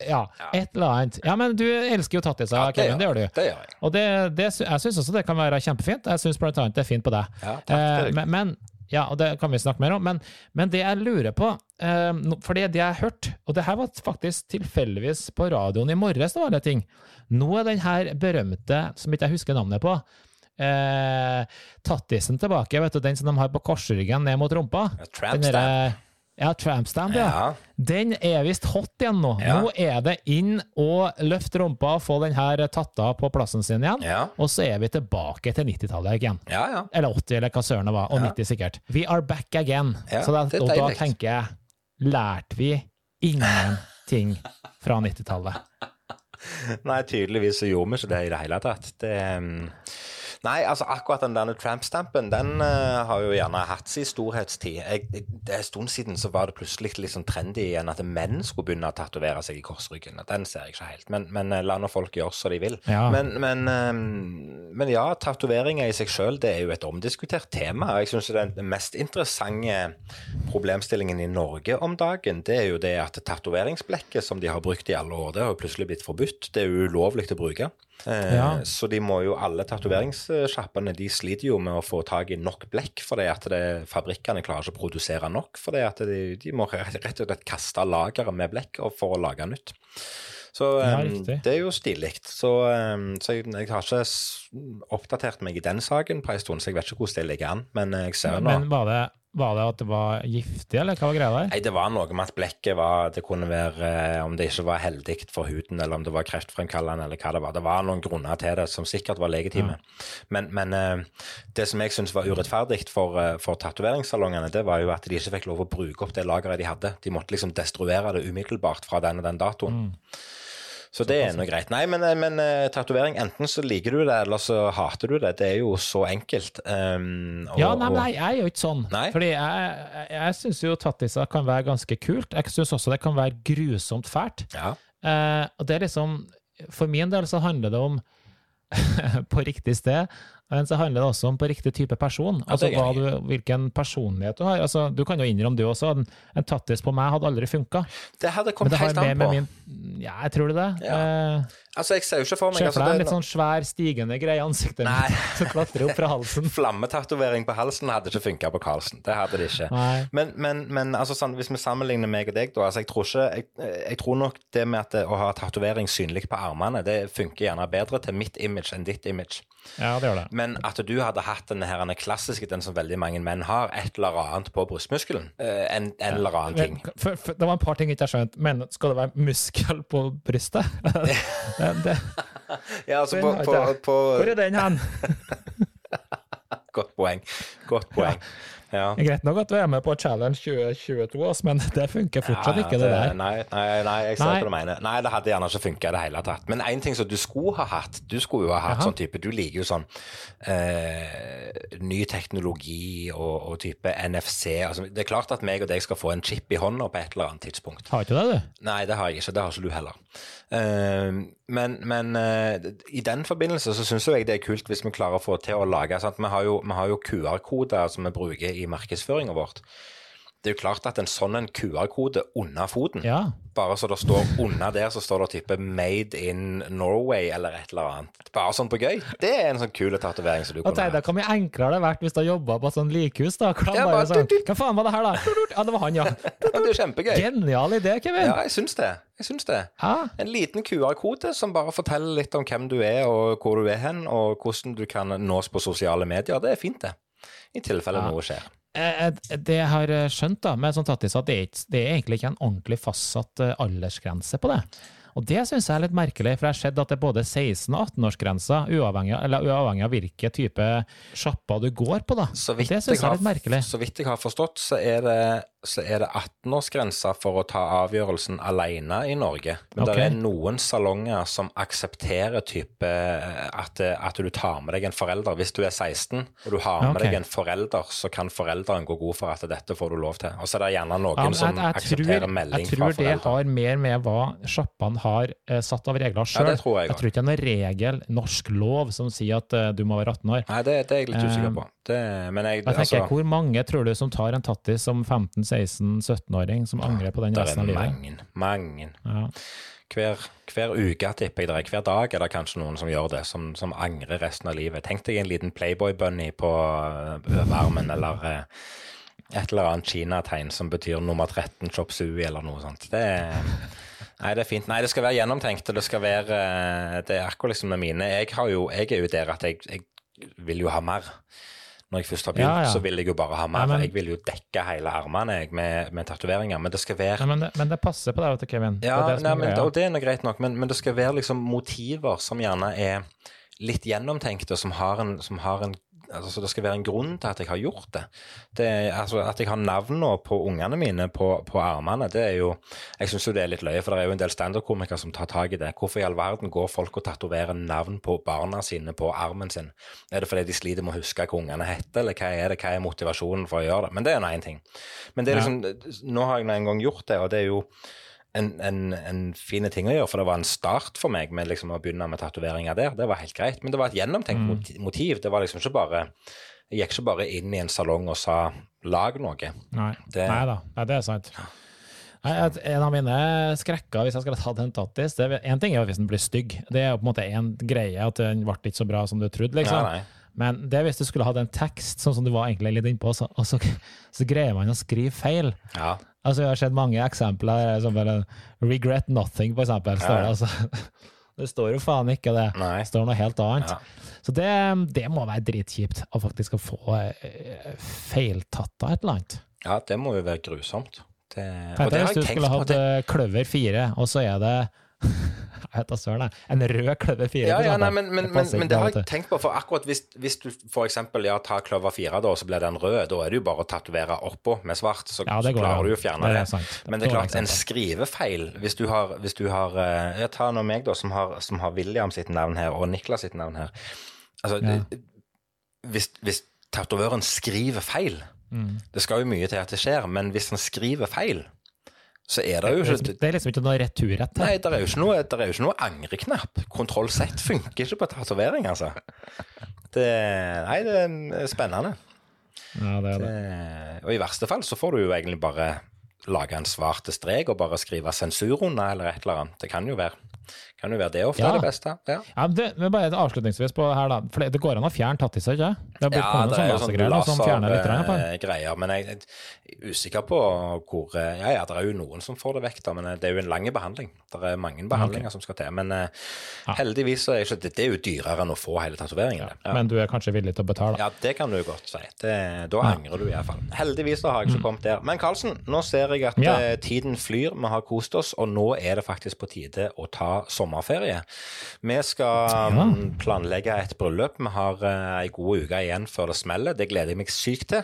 ja, Ja. et eller annet. Ja, men du elsker jo tattiser, Ja, Kevin. Det gjør du. Det gjør jeg. Og det, det, jeg syns også det kan være kjempefint. Jeg syns blant annet det er fint på deg. Ja, takk Eh, men, men ja, og det kan vi snakke mer om. Men, men det jeg lurer på, eh, for det det jeg har hørt, og det her var faktisk tilfeldigvis på radioen i morges, det var alle ting. Nå er den her berømte, som ikke jeg husker navnet på, eh, tattisen tilbake, vet du, den som de har på korsryggen ned mot rumpa. Ja, derre- Ja, trampstamp, ja. Ja. Den er visst hot igjen nå. Ja. Nå er det inn og løfte rumpa og få den her tatta på plassen sin igjen. Ja. Og så er vi tilbake til 90-tallet igjen. ja, ja. Eller 80, eller hva søren det var. Og Ja. 90 sikkert. We are back again. Ja, så da, og da tenker jeg Lærte vi ingenting fra 90-tallet? Nei, tydeligvis gjorde vi ikke det i det hele tatt. Det mm, Nei, altså akkurat den der tramp-stampen, den uh, har jo gjerne hatt sin storhetstid. Jeg, jeg, det er En stund siden så var det plutselig litt sånn trendy igjen at menn skulle begynne å tatovere seg i korsryggen. Den ser jeg ikke helt, men, men eh, la nå folk gjøre som de vil. Ja. Men, men, eh, men ja, tatoveringer i seg sjøl, det er jo et omdiskutert tema. og Jeg syns den mest interessante problemstillingen i Norge om dagen, det er jo det at tatoveringsblekket som de har brukt i alle år, det har jo plutselig blitt forbudt. Det er jo ulovlig å bruke. Eh, Ja. Så de må jo, alle tatoveringssjappene de sliter jo med å få tak i nok blekk, fordi at det, fabrikkene klarer ikke å produsere nok. Fordi at de, de må rett og slett kaste lageret med blekk for å lage nytt. Så Ja, eh, det er jo stilig. Så, eh, så jeg, jeg har ikke oppdatert meg i den saken på en stund, så jeg vet ikke hvordan det ligger an. Men jeg ser jo nå Men var det, var det at det var giftig, eller hva var greia der? Nei, det var noe med at blekket var Det kunne være eh, om det ikke var heldig for huden, eller om det var kreftfremkallende, eller hva det var. Det var noen grunner til det som sikkert var legitime. Men, men eh, det som jeg syns var urettferdig for, eh, for tatoveringssalongene, det var jo at de ikke fikk lov å bruke opp det lageret de hadde. De måtte liksom destruere det umiddelbart fra den og den datoen. Så det er nå greit. Nei, men, eh, men eh, tatovering, enten så liker du det, eller så hater du det. Det er jo så enkelt. Um, og- Ja, nei, men jeg, jeg er jo ikke sånn. Nei? Fordi jeg, jeg, jeg syns jo tattiser kan være ganske kult. Jeg syns også det kan være grusomt fælt. ja. Uh, og det er liksom For min del så handler det om på riktig sted, men så handler det også om på riktig type person. Altså hva du, hvilken personlighet du har. Altså, du kan jo innrømme du også, en, en tattis på meg hadde aldri funka. Det hadde kommet det helt an på. min Ja, jeg tror det. det. Ja. Eh, Altså, jeg ser jo ikke for meg Se altså, for deg en litt sånn svær, stigende greie i ansiktet Nei. som klatrer opp fra halsen. Flammetatovering på halsen hadde ikke funka på Karlsen. Det hadde det ikke. Nei. Men, men, men altså, sånn, hvis vi sammenligner meg og deg, da altså, jeg, tror ikke, jeg, jeg tror nok det med at det, å ha tatovering synlig på armene, det funker gjerne bedre til mitt image enn ditt image. Ja, det gjør det. Men at du hadde hatt den her den klassiske, den som veldig mange menn har, et eller annet på brystmuskelen, En, en, ja. eller annen ting. For, for, det var en par ting jeg ikke har skjønt, men skal det være muskel på brystet? det, det, Ja, altså på, på, på hvor er den hen? Godt poeng. Godt poeng. Ja. Greit nok at du er med på Challenge 2022, men det funker fortsatt Ja, ja, ikke, det der. Nei, nei, nei, jeg ser hva du mener. Nei, det hadde gjerne ikke funka i det hele tatt. Men én ting som du skulle ha hatt Du skulle jo ha hatt Aha. sånn type Du liker jo sånn eh, ny teknologi og, og type NFC. Altså, det er klart at meg og deg skal få en chip i hånda på et eller annet tidspunkt. Har ikke det, du? Nei, det har jeg ikke. Det har ikke du heller. Eh, men men eh, i den forbindelse så syns jeg det er kult hvis vi klarer å få til å lage sant? Vi har jo, jo QR-koder som vi bruker i markedsføringa vårt. Det er jo klart at en sånn en QR-kode under foten Ja. bare så det står under der, så står det type 'Made in Norway' eller et eller annet. Bare sånn på gøy. Det er en sånn kul tatovering som du kunne hatt. hvor mye enklere det hadde vært hvis du jobba på et sånt likhus. da. Ja, bare sånn. Hva faen var det her, da? Ja, det var han, ja. Det er kjempegøy. Genial idé, Kevin. Ja, jeg syns det. Jeg syns det. Ja. En liten QR-kode som bare forteller litt om hvem du er, og hvor du er hen, og hvordan du kan nås på sosiale medier. Det er fint, det. I tilfelle Ja. noe skjer. Eh, eh, Det jeg har eh, skjønt da, med sånn tattis, at det er, ikke, det er egentlig ikke en ordentlig fastsatt aldersgrense på det. Og det syns jeg er litt merkelig, for jeg har sett at det er både 16- og 18-årsgrenser, uavhengig, uavhengig av hvilken type sjappa du går på. da. Så vidt, det syns jeg har, er litt merkelig. så vidt jeg har forstått, så er det, så er det 18-årsgrense for å ta avgjørelsen alene i Norge. Men okay. det er noen salonger som aksepterer type eh, at, at du tar med deg en forelder. Hvis du er 16 og du har med okay. deg en forelder, så kan forelderen gå god for at dette får du lov til. Og så er det gjerne noen Ja, som jeg, jeg, aksepterer tror, melding jeg tror det har mer med hva sjappene har uh, satt av regler sjøl. Ja, jeg jeg tror ikke det er noen regel, norsk lov, som sier at uh, du må være 18 år. Nei, det, det er jeg litt usikker Eh, på. Det, men jeg, Jeg tenker, altså, Hvor mange tror du som tar en tattis som 15-16-17-åring, som angrer på den resten av livet? Det er mange, mange. Ja. Hver, hver uke, tipper jeg det er. Hver dag er det kanskje noen som gjør det, som, som angrer resten av livet. Tenk deg en liten Playboy-bunny på varmen, eller eh, et eller annet kinategn som betyr nummer 13 chop sui, eller noe sånt. Det er, nei, det er fint. Nei, det skal være gjennomtenkt, og det skal være eh, Det er akkurat liksom det mine. Jeg, har jo, jeg er jo der at jeg, jeg vil jo ha mer. Når jeg først har begynt, Ja, ja. så vil jeg jo bare ha mer. Nei, men- Jeg vil jo dekke hele armene jeg, med, med tatoveringer, men det skal være Nei, men, det, men det passer på deg, vet du, Kevin. ja, det det nei, men, og det er greit nok, men, men det skal være liksom motiver som gjerne er litt gjennomtenkte, som har en, som har en altså, så Det skal være en grunn til at jeg har gjort det. det altså, at jeg har navn nå på ungene mine på, på armene, det er jo Jeg syns jo det er litt løye, for det er jo en del standup-komikere som tar tak i det. Hvorfor i all verden går folk og tatoverer navn på barna sine på armen sin? Er det fordi de sliter med å huske hva ungene heter, eller hva er det, hva er motivasjonen for å gjøre det? Men det er nå én ting. Men det er liksom, nå har jeg nå en gang gjort det, og det er jo en, en, en fin ting å gjøre, for det var en start for meg med liksom å begynne med tatoveringer der. Det var helt greit, men det var et gjennomtenkt Mm. motiv. Det var liksom ikke bare Jeg gikk ikke bare inn i en salong og sa 'lag noe'. Nei. Det- Nei da, Nei, det er sant. Nei, et- En av mine skrekker hvis jeg skulle tatt en tattis det er- En ting er hvis den blir stygg. Det er jo på en måte en greie at den ble ikke så bra som du trodde. liksom. Nei, nei. Men det er hvis du skulle hatt en tekst, sånn som du var egentlig litt innpå, så, og så, så greier man å skrive feil. Ja. Altså, Jeg har sett mange eksempler, som bare 'regret nothing', for eksempel. Står det, altså. det står jo faen ikke det. Nei. Det står noe helt annet. Ja. Så det, det må være dritkjipt å faktisk få eh, feiltatt av et eller annet. ja, det må jo være grusomt. Det, Tenk deg har hvis du skulle hatt eh, Kløver 4, og så er det jeg vet da søren, jeg. En rød Kløver 4. ja, ja, nei, men, men, men, men det har jeg tenkt på, for akkurat hvis, hvis du eksempel ja, tar kløver fire, da, så blir den rød, da er det jo bare å tatovere oppå med svart, så, Ja, går, så klarer du å fjerne Det det. Men det er klart, en skrivefeil Hvis du har, hvis du har eh, Jeg tar nå meg, da, som har, som har William sitt navn her, og Niklas sitt navn her. Altså, Ja. hvis, hvis tatovøren skriver feil Mm. Det skal jo mye til at det skjer, men hvis han skriver feil, så er det jo ikke liksom- det er liksom ikke noe returrett her. Nei, det er jo ikke noe, det er jo ikke noe angreknapp. Kontroll Z funker ikke på tatovering, altså. Det, nei, det er spennende. Ja, det er det. Det, og i verste fall så får du jo egentlig bare lage en svarte strek og bare skrive sensur under, eller et eller annet. Det kan jo være, kan jo være det ofte Ja. er det beste. Ja. Ja, men det, er bare avslutningsvis på her, da. For det, det går an å fjerne tattiser, ikke Det Er Ja, det er jo sånn lasergreier da, som fjerner litt. grann på men jeg er usikker på hvor eh, Ja, ja, det er jo noen som får det vekk, da, men eh, det er jo en lang behandling. Det er mange behandlinger som skal til. Men eh, Ja. heldigvis så er ikke det, det er jo dyrere enn å få hele tatoveringen. det. Ja. Men du er kanskje villig til å betale? Ja, det kan du godt si. Det, da angrer du iallfall. Heldigvis så har jeg ikke kommet der. Men Karlsen, nå ser jeg at Mm. Eh, tiden flyr, vi har kost oss, og nå er det faktisk på tide å ta sommerferie. Vi skal Ja. mm, planlegge et bryllup. Vi har uh, ei god uke igjen før det smeller. Det gleder jeg meg sykt til.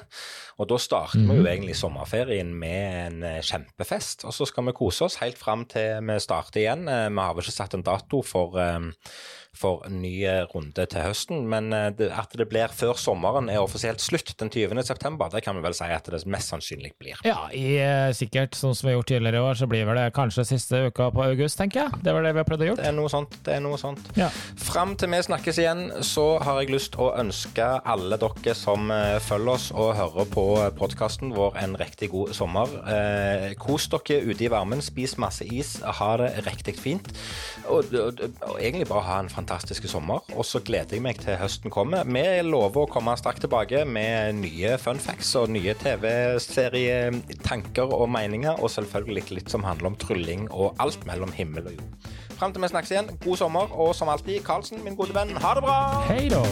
Og da starter vi Mhm. jo egentlig sommerferien med en eh, kjempefest. Og så skal vi kose oss helt fram til vi starter igjen. Eh, Vi har vel ikke satt en dato for eh, for en ny runde til høsten. Men eh, det, at det blir før sommeren er offisielt slutt den 20. september, det kan vi vel si at det mest sannsynlig blir. Ja, i, eh, sikkert sånn som vi har gjort tidligere i år, så blir vel det kanskje siste uka på august, tenker jeg. Det var det vi har prøvd å gjøre. Det er noe sånt. det er noe sånt. Ja. Fram til vi snakkes igjen, så har jeg lyst å ønske alle dere som eh, følger oss og hører på podkasten vår, en riktig god sommer. Eh, kos dere ute i varmen, spis masse is, ha det riktig fint. Og, og, og egentlig bare ha en fantastisk sommer. Og så gleder jeg meg til høsten kommer. Vi lover å komme straks tilbake med nye fun facts og nye TV-serietanker og meninger, og selvfølgelig litt som handler om trylling og alt mellom himmel og jord. Fram til vi snakkes igjen, god sommer, og som alltid, Karlsen, min gode venn, ha det bra! Hei da!